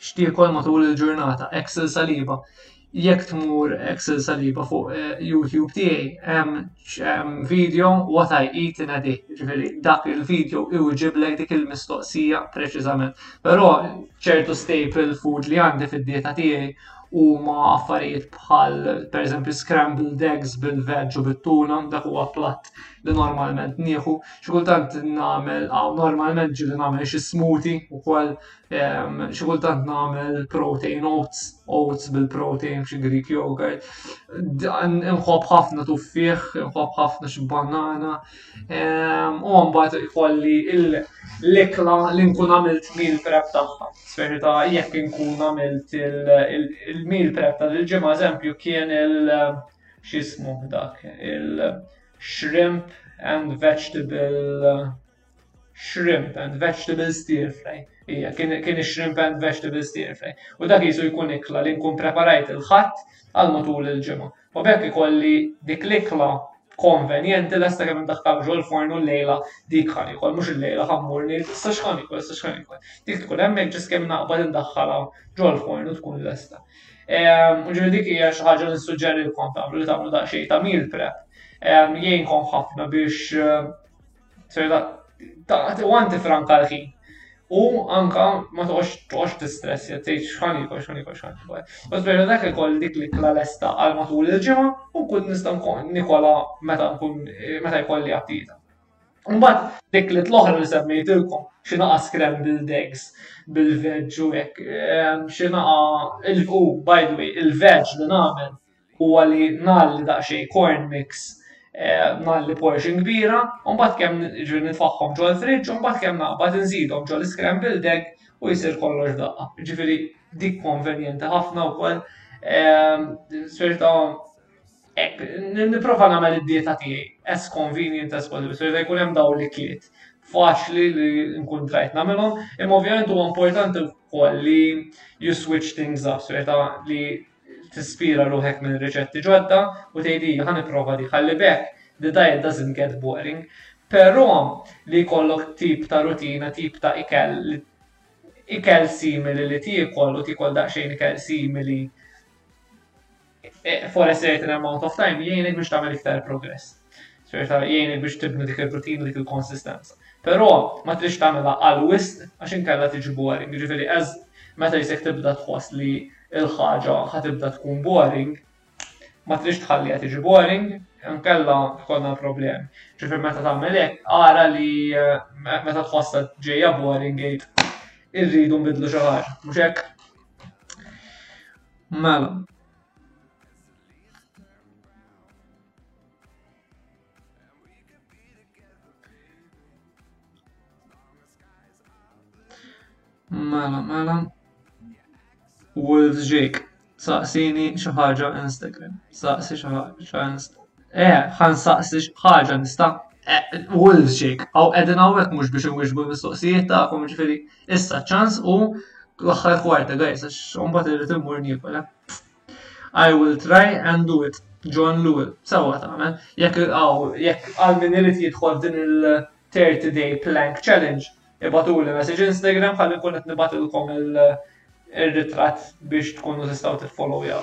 xtiekol matul il-ġurnata, Axel Saliba. Jekk tmur Axel Saliba fuq eh, YouTube tiegħi hemm video What I Eat in a Day. Ġifieri dak il-video iwġiblek dik il-mistoqsija preċiżament. Però ċertu staple food li għandi fid-dieta tiegħi huma affarijiet bħal pereżempju scrambled eggs bil-veg u bit-tuna, dak huwa platt li normalment nieħu, xi kultant nagħmel ah, normalment ġieli nagħmel xi smoothie ukoll ehm, xi kultant nagħmel protein oats, oats bil-protein xi Greek yogurt. Nħobb ħafna tuffieħ, nħobb ħafna xi banana. Ehm, u mbagħad ikolli l-ekla li nkun għamilt meal prep tagħha. Sferita jekk nkun għamilt il-meal prep tal-ġimgħa eżempju kien il- x'ismu dak il-shrimp and vegetable shrimp and vegetable stir fry. Ija, kien il-shrimp and vegetable stir fry. U dak jisu jkun ikla li nkun preparajt il-ħadd għal matul il-ġimgħa. U bekk ikolli dik l-ikla konvenjenti l esta kemm daħħal ġol fornu l-lejla dik ħan ikol, mhux il-lejla ħammur li sax ħan ikol, sax ħan ikol. Dik tkun hemmhekk ġis kemm naqbad indaħħalha ġol fornu tkun l esta Ehm, u ġifieri dik hija xi ħaġa li nsuġġerilkom tagħmlu li tagħmlu daqsxejn ta' meal prep. Ehm, jgħinkom ħafna biex eh, u għanti franka l-ħin. U anka ma toqgħodx toqgħodx tistress, tgħid x'ħan ikol, x'ħan ikol, x'ħan ikol. U speċjal dak ikoll dik li kla lesta għal matul il-ġimgħa u kun nista' nkoll nikola meta nkun meta jkolli għattita. Mbagħad dik li l-oħra li semmejtilkom xi naqa' scrambled eggs bil-veg u hekk, ehm, xi naqa' u by the way il-veg li nagħmel huwa li nagħli daqsxejn corn mix ehm, nagħli portion kbira, u mbagħad kemm ġri nitfaħħom ġol fridge u mbagħad kemm naqbad inżidhom ġol scrambled egg u jsir kollox daqqa. Ġifieri dik konvenjenti ħafna wkoll, ehm, speċi ta' Ek, niprofa nagħmel id-dieta tiegħi as convenient as possible, so jkun hemm dawn l-ikliet faċli li nkun trajt nagħmilhom, imma ovvjament huwa importanti wkoll li you switch things up, so ta' li tispira ruħek minn riċetti ġodda u tgħidi ħa nipprova di ħalli bekk the diet doesn't get boring. Però li jkollok tip ta' rutina, tip ta' ikel li ikel simili li tiekol u tiekol daqsxejn ikel simili Eh, for a certain amount of time jgħinek biex tagħmel iktar progress. Ċerta jgħinek biex tibnu dik il-rutin u dik il-konsistenza. Però ma trix tagħmilha għal wisq għax inkella tiġi boring. Ġifieri eż meta jisek tibda tħoss li l-ħaġa ħatibda tkun boring, ma trix tħallija tiġi boring, inkella tkollna problem. Ġifieri meta tagħmel hekk, ara li eh, meta tħossha ġejja boring għid irridu nbidlu xi ħaġa. Mhux hekk? Mela. Mela, mela. Wolves Jake. Saqsini xi ħaġa Instagram. Saqsi xi ħaġa Instagram. Eh, ħan saqsi ħaġa nista' eh, will xejk, għaw edin għawek mux biex nwiġbu mistoqsijiet ta' kum ġifiri, issa ċans u l-axħar kwarta, għajs, xombat irrit immur nikol, eh. I will try and do it. John Lewis, sewa tagħmel, jekk għaw, jekk għal min irid jidħol din il-30 day plank challenge, ibatu li message Instagram ħalli nkun qed nibatilkom il-ritratt biex tkunu tistgħu tiffollow jaw.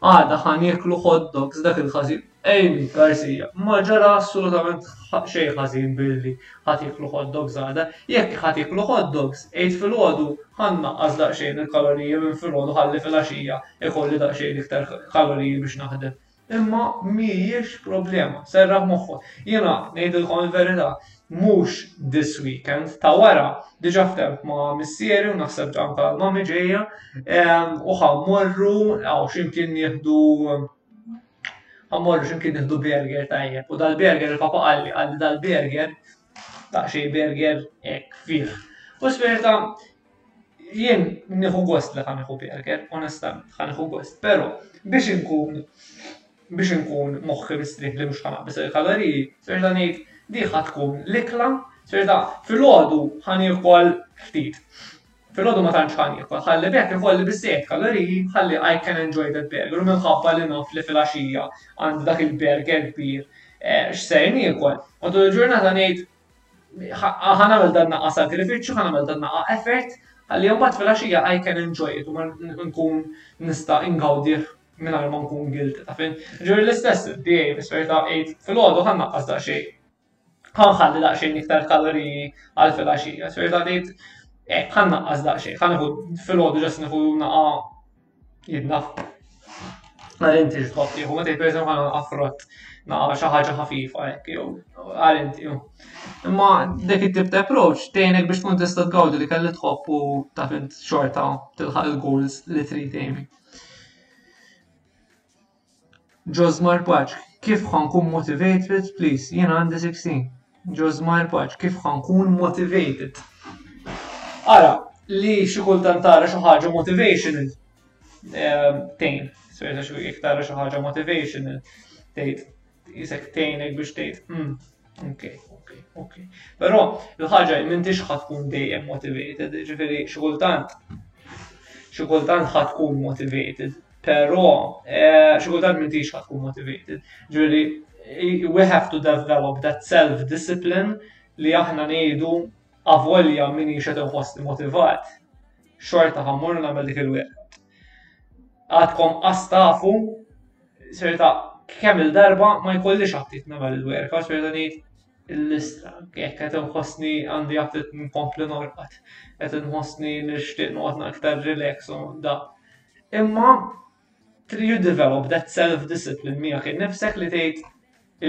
Għada ħa nieklu hot dogs dak il-ħażin. Amy Garcia, Ma ġara assolutament xejn ħażin billi ħa tieklu hot dogs għada. Jekk ħa tieklu hot dogs, għid filgħodu ħa nnaqqas daqsxejn il-kaloriji minn filgħodu ħalli filgħaxija ikolli daqsxejn iktar kaloriji biex naħdem. Imma mhijiex problema, serraħ moħħok. Jiena ngħidilkom il-verità, mhux this weekend, ta' wara, diġa ftemt ma' missieri u naħseb ġa anka l-mami ġejja, u ħa morru għaw ximkien nieħdu għamorru ximkien nihdu berger tajjeb. U dal-berger il-papa għalli għalli dal-berger ta' xej berger ek fih. U sperta Jien nieħu gost li ħa nieħu Berger, onestament, ħa nieħu gost, però biex inkun biex inkun moħħi mistrieħ li mhux ħa naqbes il-kaloriji, serġa' ngħid di ħa tkun l-ikla, serġa' filgħodu ħa niekol ftit. Filgħodu ma tantx ħa niekol, ħalli bekk ikolli biżejjed kaloriji ħalli I can enjoy that burger u minħabba li naf li filgħaxija għandi dak il-burger kbir eh, x'ser niekol. Matul il-ġurnata ngħid Ħa nagħmel dan naqa' sagrifiċċju, ħa nagħmel dan naqa' effort, ħalli mbagħad fil-għaxija I can enjoy it u ma nkun nista' ingawdih mingħajr ma nkun guilty ta' fin. Ġifieri l-istess DA bisperta għid fil-għodu ħa naqqas daqsxejn. Ħa nħalli daqsxejn iktar kaloriji għal fil-għaxija. Sperta għid eh, ħa naqqas daqsxejn, ħa nieħu fil-għodu ġas nieħu naqa' Jidna. Għal inti xħob tiħu, ma tgħid pereżempju għal affrott naqra xi ħaġa ħafifa hekk jew għal inti. Imma dik it-tip ta' approach tgħinek biex tkun tista' tgawdi li kelli tħobb u taf int xorta tilħaq il-goals li trid tgħini. Josmar Paċ, Kif ħa nkun motivated please, jiena għandi sixteen. Josmar Paċ, Kif ħa nkun motivated? Ara, li xi kultant tara xi ħaġa motivational eh, tgħin. Sejra xi jekk tara xi ħaġa motivational tgħid Isek tgħinek biex tgħid, hmm, ok, ok, ok. Però l-ħaġa li m'intix ħadd tkun dejjem motivated, ġifieri xi kultant xi kultant ħadd tkun motivated, però eh, xi kultant m'intix ħadd tkun motivated. Ġifieri eh, we have to develop that self-discipline li aħna ngħidu avolja min jixet inħossni motivat, xorta ħammur nagħmel dik il-wieħed. Għadkom astafu Serta, kemm il-darba ma jkollix għattit namel il-werka, serta ngħid l-istra, jekk qed inħossni għandi għattit nkompli norqod, qed inħossni nixtieq noqgħod aktar relax u da. Imma you develop that self-discipline miegħek innifsek li tgħid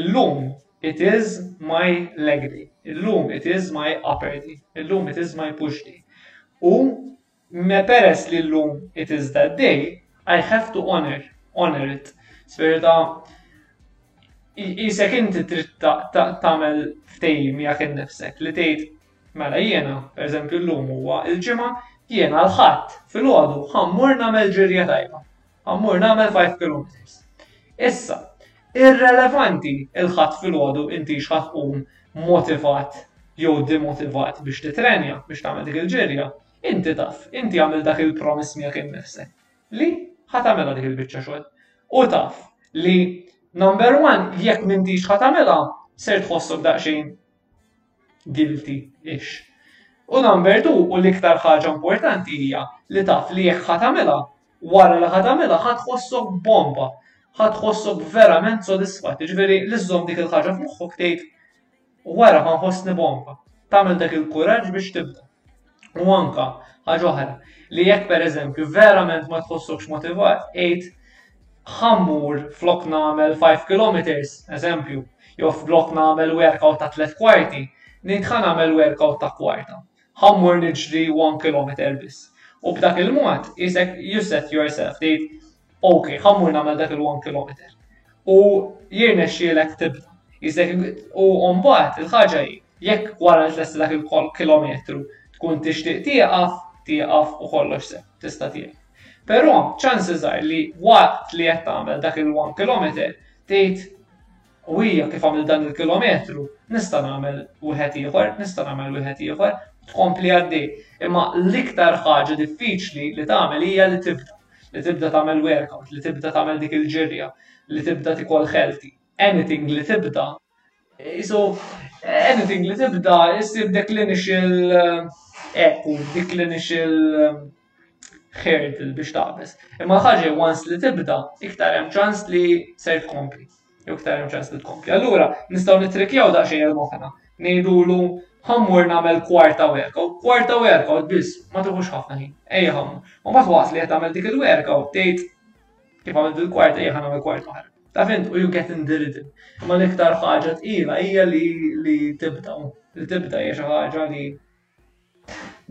illum it is my leg day, illum it is my upper day, illum it is my push day. U Mme Peress li llum it is that day, I have to honour, honour it. Sferi ta' qisek inti trid tagħmel ftehim miegħek innifsek li tgħid, mela jiena, pereżempju llum huwa l-Ġimgħa, jiena l-Ħadd filgħodu ħa mmur nagħmel ġirja tajba. Ammur nagħmel five kilometers. Issa, irrelevanti il-ħadd filgħodu inti x'ħadd tqum motivat jew dimotivat biex titrenja, biex tagħmel dik il-ġirja, inti taf, inti għamil dak il-promise miegħek innifsek li ħa tagħmilha dik il-biċċa xogħol. U taf li number one jekk m'intix ħa tagħmilha ser tħossok daqsxejn Guilty, ix. U number two, u l-iktar ħaġa importanti hija li taf li jekk ħa tagħmilha, wara li ħa tagħmilha ħa tħossok bomba, ħa tħossok verament sodisfatt, jiġifieri li żżomm dik il-ħaġa f'moħħok tgħid wara ħa nħossni bomba. Tagħmel dak il-kuraġġ biex tibda. U anka, ħaġa oħra, li jekk per eżempju verament ma tħossokx motivat, għid ħammur flok nagħmel 5 km, eżempju, jew flok nagħmel workout ta' tliet kwarti, nidħa nagħmel workout ta' kwarta. Ħammur niġri 1 km biss. U b'dak il-mod, isek you set yourself, tgħid Ok, ħammur nagħmel dak il-1 km. U jirnexxielek tibda. Jisek, u mbagħad il-ħaġa hi, jekk wara li tlesti dak il-kilometru tkun tixtieq tieqaf, tieqaf u kollox se, tista' tieqaf. Però ċansi żgħar li waqt li qed tagħmel dak il-1 km tgħid U hija kif għamilt dan il-kilometru, nista' nagħmel wieħed ieħor, nista' nagħmel wieħed ieħor, tkompli għaddej. Imma l-iktar ħaġa diffiċli li tagħmel hija li tibda, li tibda tagħmel workout, li tibda tagħmel dik il-ġirja, li tibda tikol healthy. Anything li tibda, isu anything li tibda issir dik l-initial eh, dik l-initial ħert biex taqbeż. Imma ħaġa once li tibda, iktar hemm ċans li ser tkompli. Jew iktar hemm ċans li tkompli. Allura, nistgħu nitrikjaw daqsxejn il-moħħna. Ngħidulu ħammur nagħmel kwarta workout, kwarta workout biss, ma tieħux ħafna ħin. Ejja ħammur. U mbagħad waqt li qed tagħmel dik il-workout tgħid kif għamilt il-kwarta ejja nagħmel kwarta oħra. Ta' fint u you get in the rhythm. Imma l-iktar ħaġa tqila hija li tibda, li tibda hija xi ħaġa li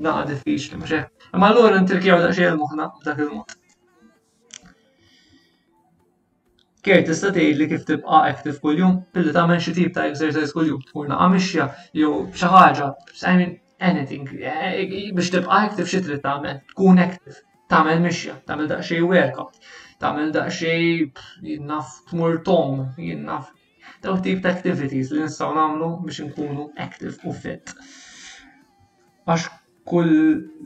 Daqa diffiċli, mhux hekk. Imma allura ntirkjaw daqsxejn moħħna b'dak il-mod. Kej, tista' tgħidli kif tibqa' active kuljum billi tagħmel xi tip ta' exercise kuljum tkun naqa' mixja jew xi ħaġa, I mean anything, eh, biex tibqa' active xi trid tagħmel, tkun active, tagħmel mixja, tagħmel daqsxejn workout, tagħmel daqsxejn jinnaf tmur tom, jinnaf Dawk tip ta' activities li nistgħu nagħmlu biex inkunu active u fit. Għax kull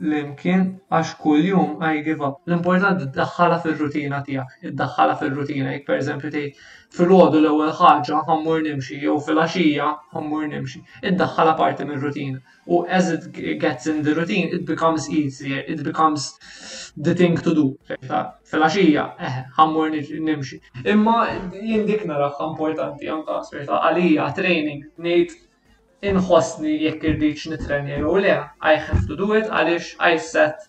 l-imkien, għax kull jum I give up. L-importanti ddaħħalha fir-rutina tiegħek, iddaħħalha fir-rutina. Jekk pereżempju tgħid filgħodu l-ewwel ħaġa ħammur nimxi jew filgħaxija ħammur nimxi, iddaħħalha parti mir-rutina. u as it gets in the routine it becomes easier, it becomes the thing to do. Fil-għaxija, eh, ħammur nimxi. Imma jien dik naraħħa importanti anka sferta għalija training ngħid inħossni jekk irridx nitrenja jew le, I have to do it għaliex I set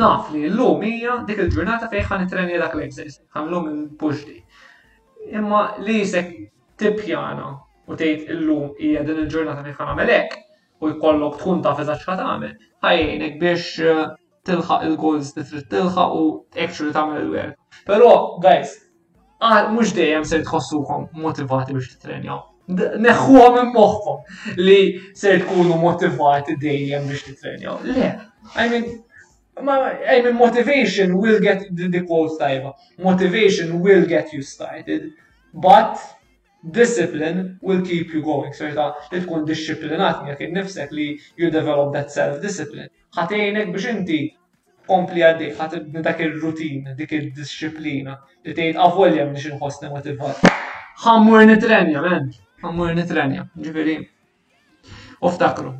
Naf li l-lum hija dik il-ġurnata fejn ħan it-trenja dak lejn sejs, ħan l-lum il-puxti. Imma li jisek tipjana u tgħid il-lum hija din il-ġurnata fejn ħan għamelek u jkollok tkun taf eżatt xħat għamel, ħaj jgħinek biex eh, tilħaq il-goals li trid tilħaq u actually tagħmel il-werk. Pero, guys, Ah, mhux dejjem ser tħossuhom motivati biex titrenjaw. Neħħuha minn moħħkom li ser tkunu motivati dejjem biex titrenjaw. Le, I mean, ma, I mean, motivation will get the, the quote tajba. Motivation will get you started, but discipline will keep you going. Serta li tkun disciplinat jek nifsek li you develop that self-discipline. Ħatejnek biex inti Kompli għaddej, ħadd ibni dak ir-rutin, dik id-dixxiplina li tgħid avolja m'iniex inħossni motivat. Ħammur nitrenja, men, ħammur nitrenja, ġifieri. U ftakru,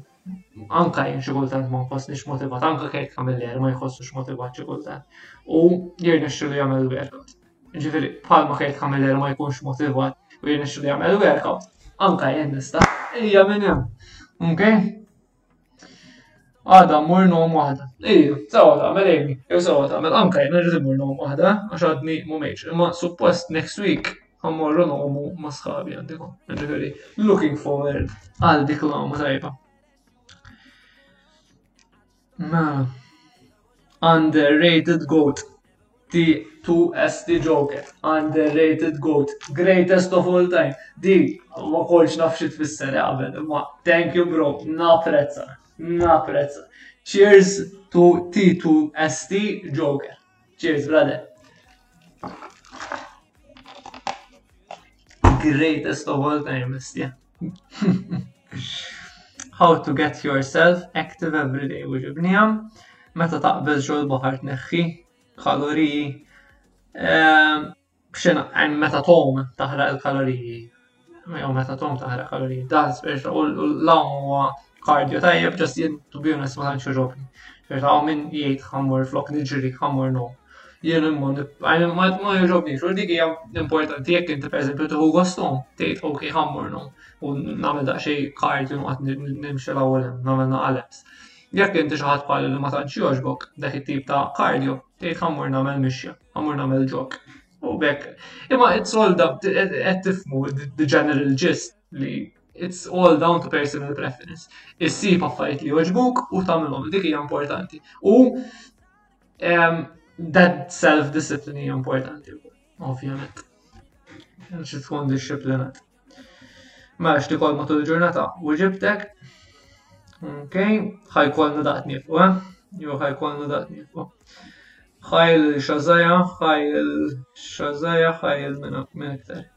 anka jien xi kultant ma nħossniex motivat, anka kejk kamiller ma jħossux motivat xi kultant. U jirnexxilu jagħmel workout. Ġifieri, bħalma kejk kamiller ma jkunx motivat u jirnexxilu jagħmel workout, anka jien nista' hija minn hemm. Okay? Għada mmur nom waħda. Iju, sawa tagħmel Amy, jew sawa tagħmel anka jien irrid immur nom waħda għax għadni m'humejtx, imma suppost next week ħammorru nomu ma' sħabi għandikom. Ġifieri, looking forward għal dik l-għamu tajba. Mela, underrated goat. T2ST Joker, underrated goat, greatest of all time. Di, ma kolx nafx tfisser għabel, ma thank you bro, naprezza, naprezza. Cheers to T2ST Joker. Cheers, brother. Greatest of all time, yeah. How to get yourself active every day u ġibnija. Meta taqbeż ġol baħar tneħħi kaloriji. Ehm, Xena, għan meta tom taħraq il-kaloriji. Jew meta tom taħraq kaloriji. Dan spiex u l-lawn huwa Kardjo tajjeb, ġast jien to be honest ma tantx ġobni. Ġerta għaw minn jgħid ħammur flok niġri ħammur no. Jien imma ma ma jġobni, xur dik hija importanti jekk inti pereżempju tieħu gostom, tgħid ok ħammur no. U nagħmel daqsxejn kardjo noqgħod nimxi l-ewwel hemm, nagħmel naqaleps. Jekk inti xi ħadd bħal li ma tantx jogħġbok dak it-tip ta' kardjo, tgħid ħammur nagħmel mixja, ħammur nagħmel ġok. U bekk. Imma it-solda qed tifmu the general gist li It's all down to personal preference. Issib affarijiet li joġbuk u tagħmilhom, dik hija importanti. U um, that self-discipline hija importanti, ovvjament. Xi tkun disciplinat. Mela xti kol matul il-ġurnata u ġibtek. Ok, ħaj kol nadaqt nifu, eh? Jo ħaj kol nadaqt nifu. ħaj l-xazaja, ħaj l-xazaja, ħaj l-minaktar.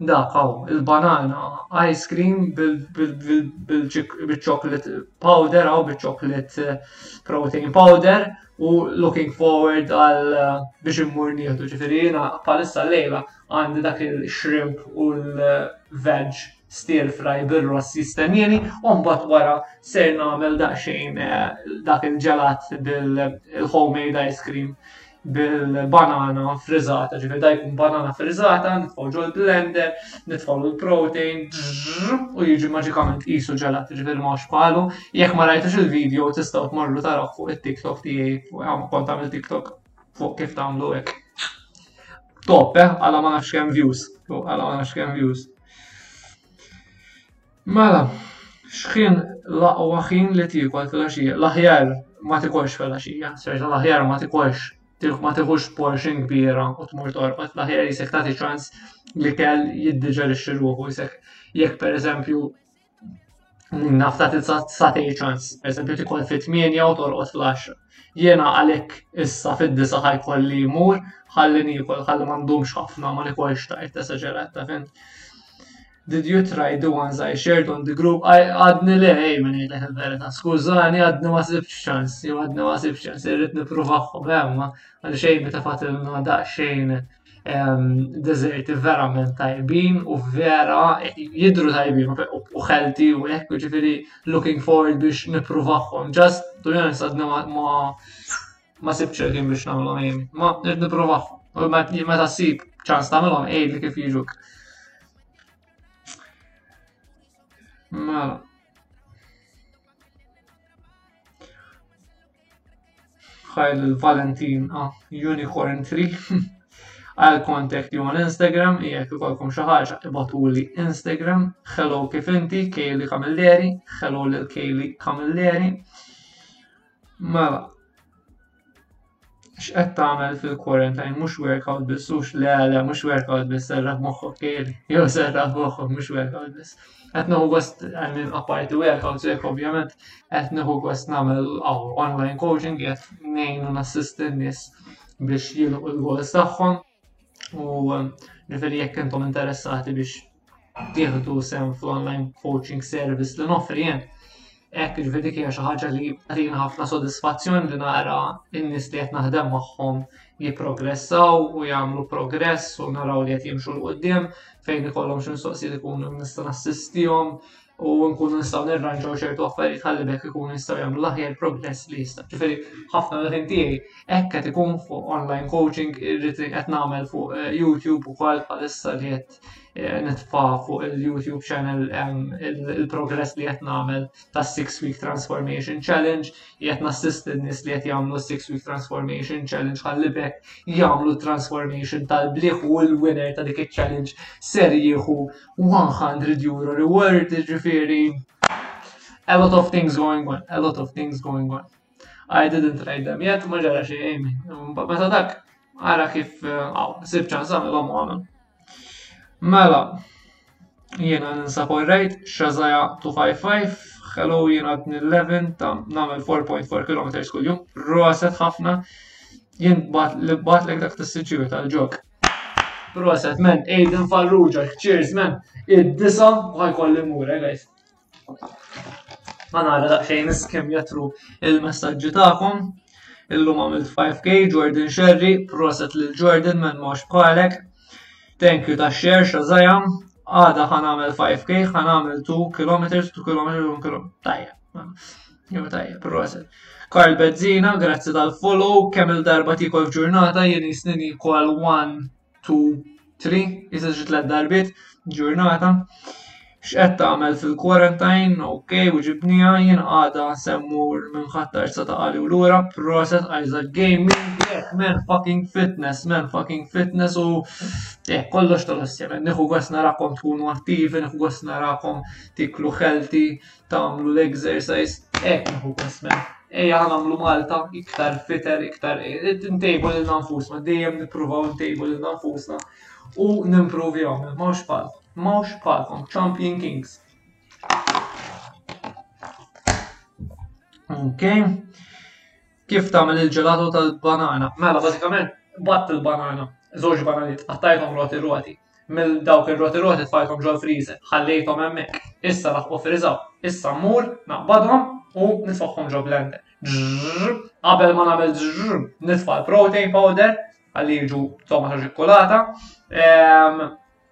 Dak hawn, il-banana ice cream bil-chocolate powder hawn, bil-chocolate eh, protein powder u looking forward għal eh, biex immur nieħdu ġifieri jiena bħalissa lejla għandi dak il-shrimp u l-veg stir fry bil-ross jistennini u mbagħad wara ser nagħmel daqsxejn eh, dak il-ġelat bil-homemade ice cream bil-banana frizzata, ġifieri da jkun banana frizzata, nitfgħu ġol blender, nitfgħu l-protein, u jiġi maġikament qisu ġelat, ġifieri ma xpalu. Jekk ma rajtux il-video tistgħu tmorru taraw fuq it-TikTok tiegħi, għam kont għamil TikTok fuq kif tagħmlu hekk. Top, eh? Għala ma nafx kemm views, għala ma nafx kemm views. Mela, x'ħin l-aqwa ħin li tiekol filgħaxija? L-aħjar ma tikolx filgħaxija, serta l-aħjar ma tikolx ma tiħux portion kbira u tmur torqod, l-aħjar jisek tagħti ċans li kell jiddiġerixxi ruħu jisek. Jekk pereżempju naf tagħti satej ċans, pereżempju tikol fit-tmienja u torqod fl-għaxra. Jiena għalhekk issa fid-disa' ħa jkolli mmur ħalli niekol, ħalli ma ndumx ħafna, ma nikolx tard esaġerat, ta' fhimt? Did you try the ones I shared on the group? Għadni le, ej, minn jgħidlek il-verita. Skużani, għadni ma sibx ċans, jew għadni ma sibx ċans, irrit nipruvaħħom, emma, għal xejn meta fatilna da xejn ehm, deserti verament tajbin u vera jidru tajbin u xelti u hekk, ġifiri looking forward biex nipruvaħħom. Just, tu jgħan sadna ma Ma sibtx il-ħin biex nagħmilhom jien. Ma rrid nipprova. U meta ssib ċans tagħmilhom għid li kif jiġuk. Mela. ħajl il-Valentin ah, Unicorn 3 għal contact you on Instagram, jek ikolkom xi ħaġa ibatuli Instagram, hello kif inti, Kayli Camilleri, hello lil Kayli Camilleri. Mela, x'qed tagħmel fil-quarantine mhux workout biss hux le le mhux workout biss serraħ moħħok kejl jew serraħ moħħok mhux workout biss. Qed nieħu gost għandin apparti workout jekk ovvjament qed nieħu gost nagħmel online coaching qed ngħin u nassist in-nies biex jilqu l-goals tagħhom. U eh, ġifiri jekk intom interessati biex tieħdu sem fl-online coaching service li nofri jen. Ekk ġifiri kija xi ħaġa li għatina ħafna sodisfazzjon li nara in-nies li qed naħdem magħhom jipprogressaw u jagħmlu progress u naraw li qed jimxu l qudiem fejn ikollhom xi mistoqsijiet ikunu nista' nassistihom u nkunu nistgħu nirranġaw ċertu affarijiet ħalli bekk ikunu jistgħu jagħmlu l-aħjar progress li jista'. Ġifieri ħafna l tiegħi hekk qed ikun fuq online coaching irrid qed nagħmel fuq eh, YouTube ukoll bħalissa li qed eh, nitfa' fuq il-YouTube channel il-progress li qed nagħmel tas six week transformation challenge qed nassist in-nies li qed jagħmlu six week transformation challenge ħalli bekk jagħmlu transformation tal-bliħ u l-winner ta' dik iċ-challenge ser jieħu 100 euro reward, ġifiri. A lot of things going on, a lot of things going on. I didn't try them yet, ma ġara xie Amy. Meta dak, għara kif eh, għaw, sib ċans għamil għom għamil. Mela, jena ninsa korrejt, xazaja 255, hello jena 11, tam namel 4.4 km kull jum, roset ħafna, jien bat li bat l-ek dak t-sġiju tal-ġok. Proset, man, Aiden Farrugia, cheers, man. Id-disa, u ħajkolli mura, eh, guys. Ma nara daqxejn iskem jatru il-messagġi ta'kom. Illum għamilt 5K, Jordan Sherry, proset lil Jordan, man, mux bħalek. Thank you ta' share, xazajam. Għada ħan għamil 5K, ħan għamil 2 km, 2 km, 1 km. Tajja. Jew tajjeb, proset. Karl Bezzina, grazzi tal-follow, kemm il-darba tikol f'ġurnata, jien jisnin jikol 1, 2, 3, jisa xi tlet darbit ġurnata. X'qed tagħmel fil-quarantine, ok, u ġibnija jien għada semmur minn ħattar sa ta' għali u lura, proset Isaac Gaming, yeah, man fucking fitness, man fucking fitness u eh, kollox tal-ossja, man, niħu għas narakom tkunu attivi, niħu għas narakom tiklu healthy, tagħmlu l-exercise hekk naħu kasmen. Ejja ħanamlu Malta iktar fitter, iktar ntejbu lil nfusna, dejjem nippruvaw ntejbu lil nfusna u nimpruvjom, mawx pal, mawx palkom, champion kings. Ok. Kif tagħmel il-ġelato tal-banana? Mela, bażikament, batt il-banana, żewġ bananiet, qattajthom roti roti. Mill dawk ir-roti roti tfajthom ġol-freezer, ħallejthom hemmhekk. Issa laħqu friżaw. Issa mmur, naqbadhom u nitfagħhom ġol-blender. Ġżżżrr. Qabel ma nagħmel ġżżżrr, nitfa' l-protein powder ħalli jiġu tomatoċ ikkulata. Ehm,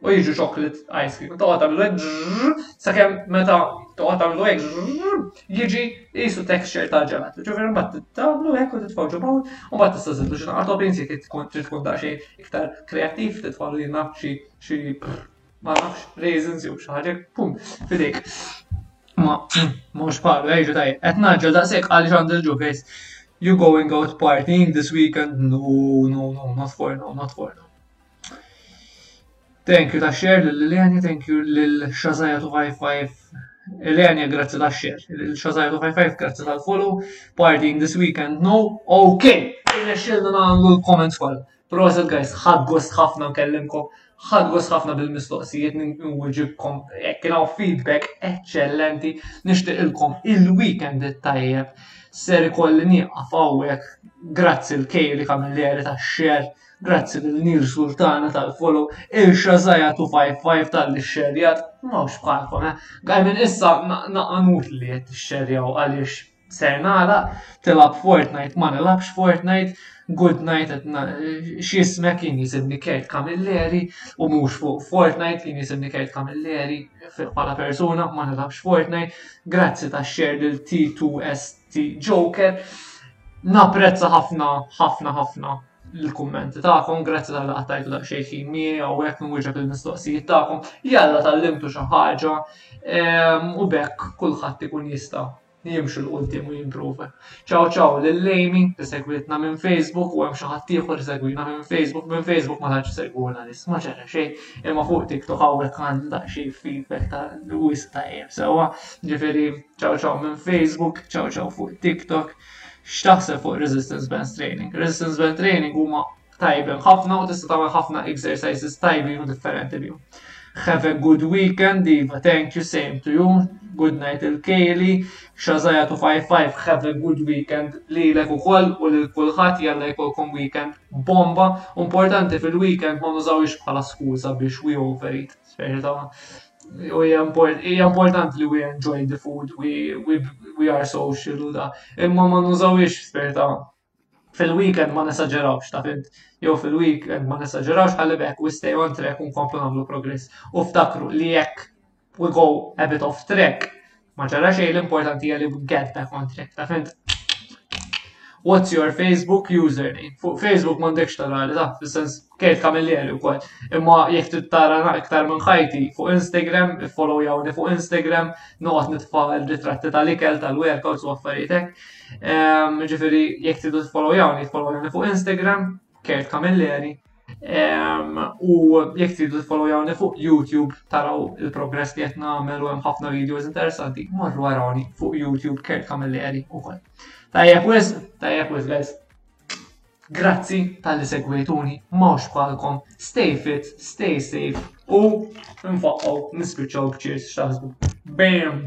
u jiġu chocolate ice cream. Toqgħod tagħmlu hekk sakemm meta toqgħod tagħmlu hekk jiġi qisu texture ta' ġelat. Ġifieri mbagħad tagħmlu hekk u titfgħu ġo bawl u mbagħad tista' żidu xi naqra toppings jekk tkun trid tkun daqsxejn iktar kreattiv titfgħu lilna xi xi ma nafx raisins jew xi ħaġa pum fidejk. Ma mhux palu ejġu tajjeb. Qed naġġel daqshekk għaliex għandi l-ġuħis. You going out partying this weekend? No, no, no, not for now, not for now. Thank you ta' share lil Eleni, thank you lil Shazaya 255 Eleni grazzi ta' share, lil Shazaya 255 grazzi tal-follow, partying this weekend no, ok, inna xilna nagħmlu l-comments koll. Proset guys, ħad gost ħafna nkellimkom, ħad gost ħafna bil-mistoqsijiet nwiġibkom, eh, kien hawn feedback eċċellenti, nixtieqilkom il-weekend it-tajjeb, ser ikolli nieqaf hawnhekk, grazzi l-kejli kamilleri ta' share Grazzi lil Nir Sultana tal-follow, Irxa Zaja 255 tal-li xxerjat, mawx bħalkom, eh. Gajmen issa naqanut li qed tixxerjaw għaliex ser nagħla, tilab Fortnite ma nilabx Fortnite, Good Night qed x'jismek jien jisibni Kert Camilleri u mhux fuq Fortnite jien jisibni Kert Camilleri bħala persuna ma nilabx Fortnite. Grazzi ta' xxer lil T2ST Joker. Napprezza ħafna ħafna ħafna l-kummenti tagħkom, grazzi tal għattajtu da xejn ħin miegħi hawnhekk nwieġeb il-mistoqsijiet tagħkom li għalla tallimtu xi ħaġa ehm, u bekk kulħadd ikun jista' jimxu l qudiem u jimprova. Ciao ciao lil Amy li segwitna minn Facebook u hemm xi ħadd ieħor li segwina minn Facebook, minn Facebook ma tantx segwuna nis ma ġara xejn, imma fuq TikTok hawnhekk għandi daqsxejn feedback ta' wisq ta' sewa. Ġifieri ciao ciao minn Facebook, ciao ciao fuq TikTok. X'taħseb fuq resistance bands training? Resistance band training huma tajbin ħafna u tista' tagħmel ħafna exercises tajbin u differenti bihom. Have a good weekend, Diva. Thank you, same to you. Good night il-Kejli. Xazaja 255, have a good weekend li l u koll u li l-kulħat jalla jkollkom weekend bomba. Importanti fil-weekend ma nużawix bħala skuza biex we overeat. Speċi ta' u hija importanti li we enjoy the food, we, we, we are social u da. Imma ma nużawiex spirta fil-weekend ma nesaġerawx ta' fint, jew fil-weekend ma nesaġerawx ħalli bekk we stay on track u nkomplu nagħmlu progress. U ftakru li jekk we go a bit off track, Ma ġara xejn l-importanti hija li get back on track, taf int. What's your Facebook username? Fuq Facebook m'għandekx tara li taf, fis-sens kejt kamilleri wkoll. Imma jekk trid tara iktar minn ħajti fuq Instagram, follow jawni fuq Instagram, noqgħod nitfa' ritratti tal-ikel tal-workouts u affarijiet hekk. Ehm, ġifieri jekk trid follow jawni, follow jawni fuq Instagram, kejt kamilleri. U jekk tridu tfollowjawni fuq YouTube taraw il-progress li qed nagħmel u hemm ħafna videos interessanti, morru warawni fuq YouTube Kurt Camilleri ukoll. Tajjeb wis, tajjeb wis guys. Grazzi tal-li segwejtuni, mawx palkom, stay fit, stay safe u nfaqqaw nispiċċaw b'ċirs x'taħsbu. Bam!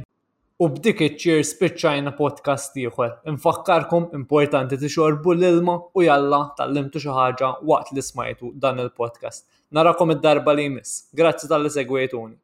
U b'dik iċ-cheers spiċċajna podcast ieħor. Infakkarkom importanti tixorbu l-ilma u jalla tallimtu xi ħaġa waqt li smajtu dan il-podcast. Narakom id-darba li jmiss. Grazzi talli segwejtuni.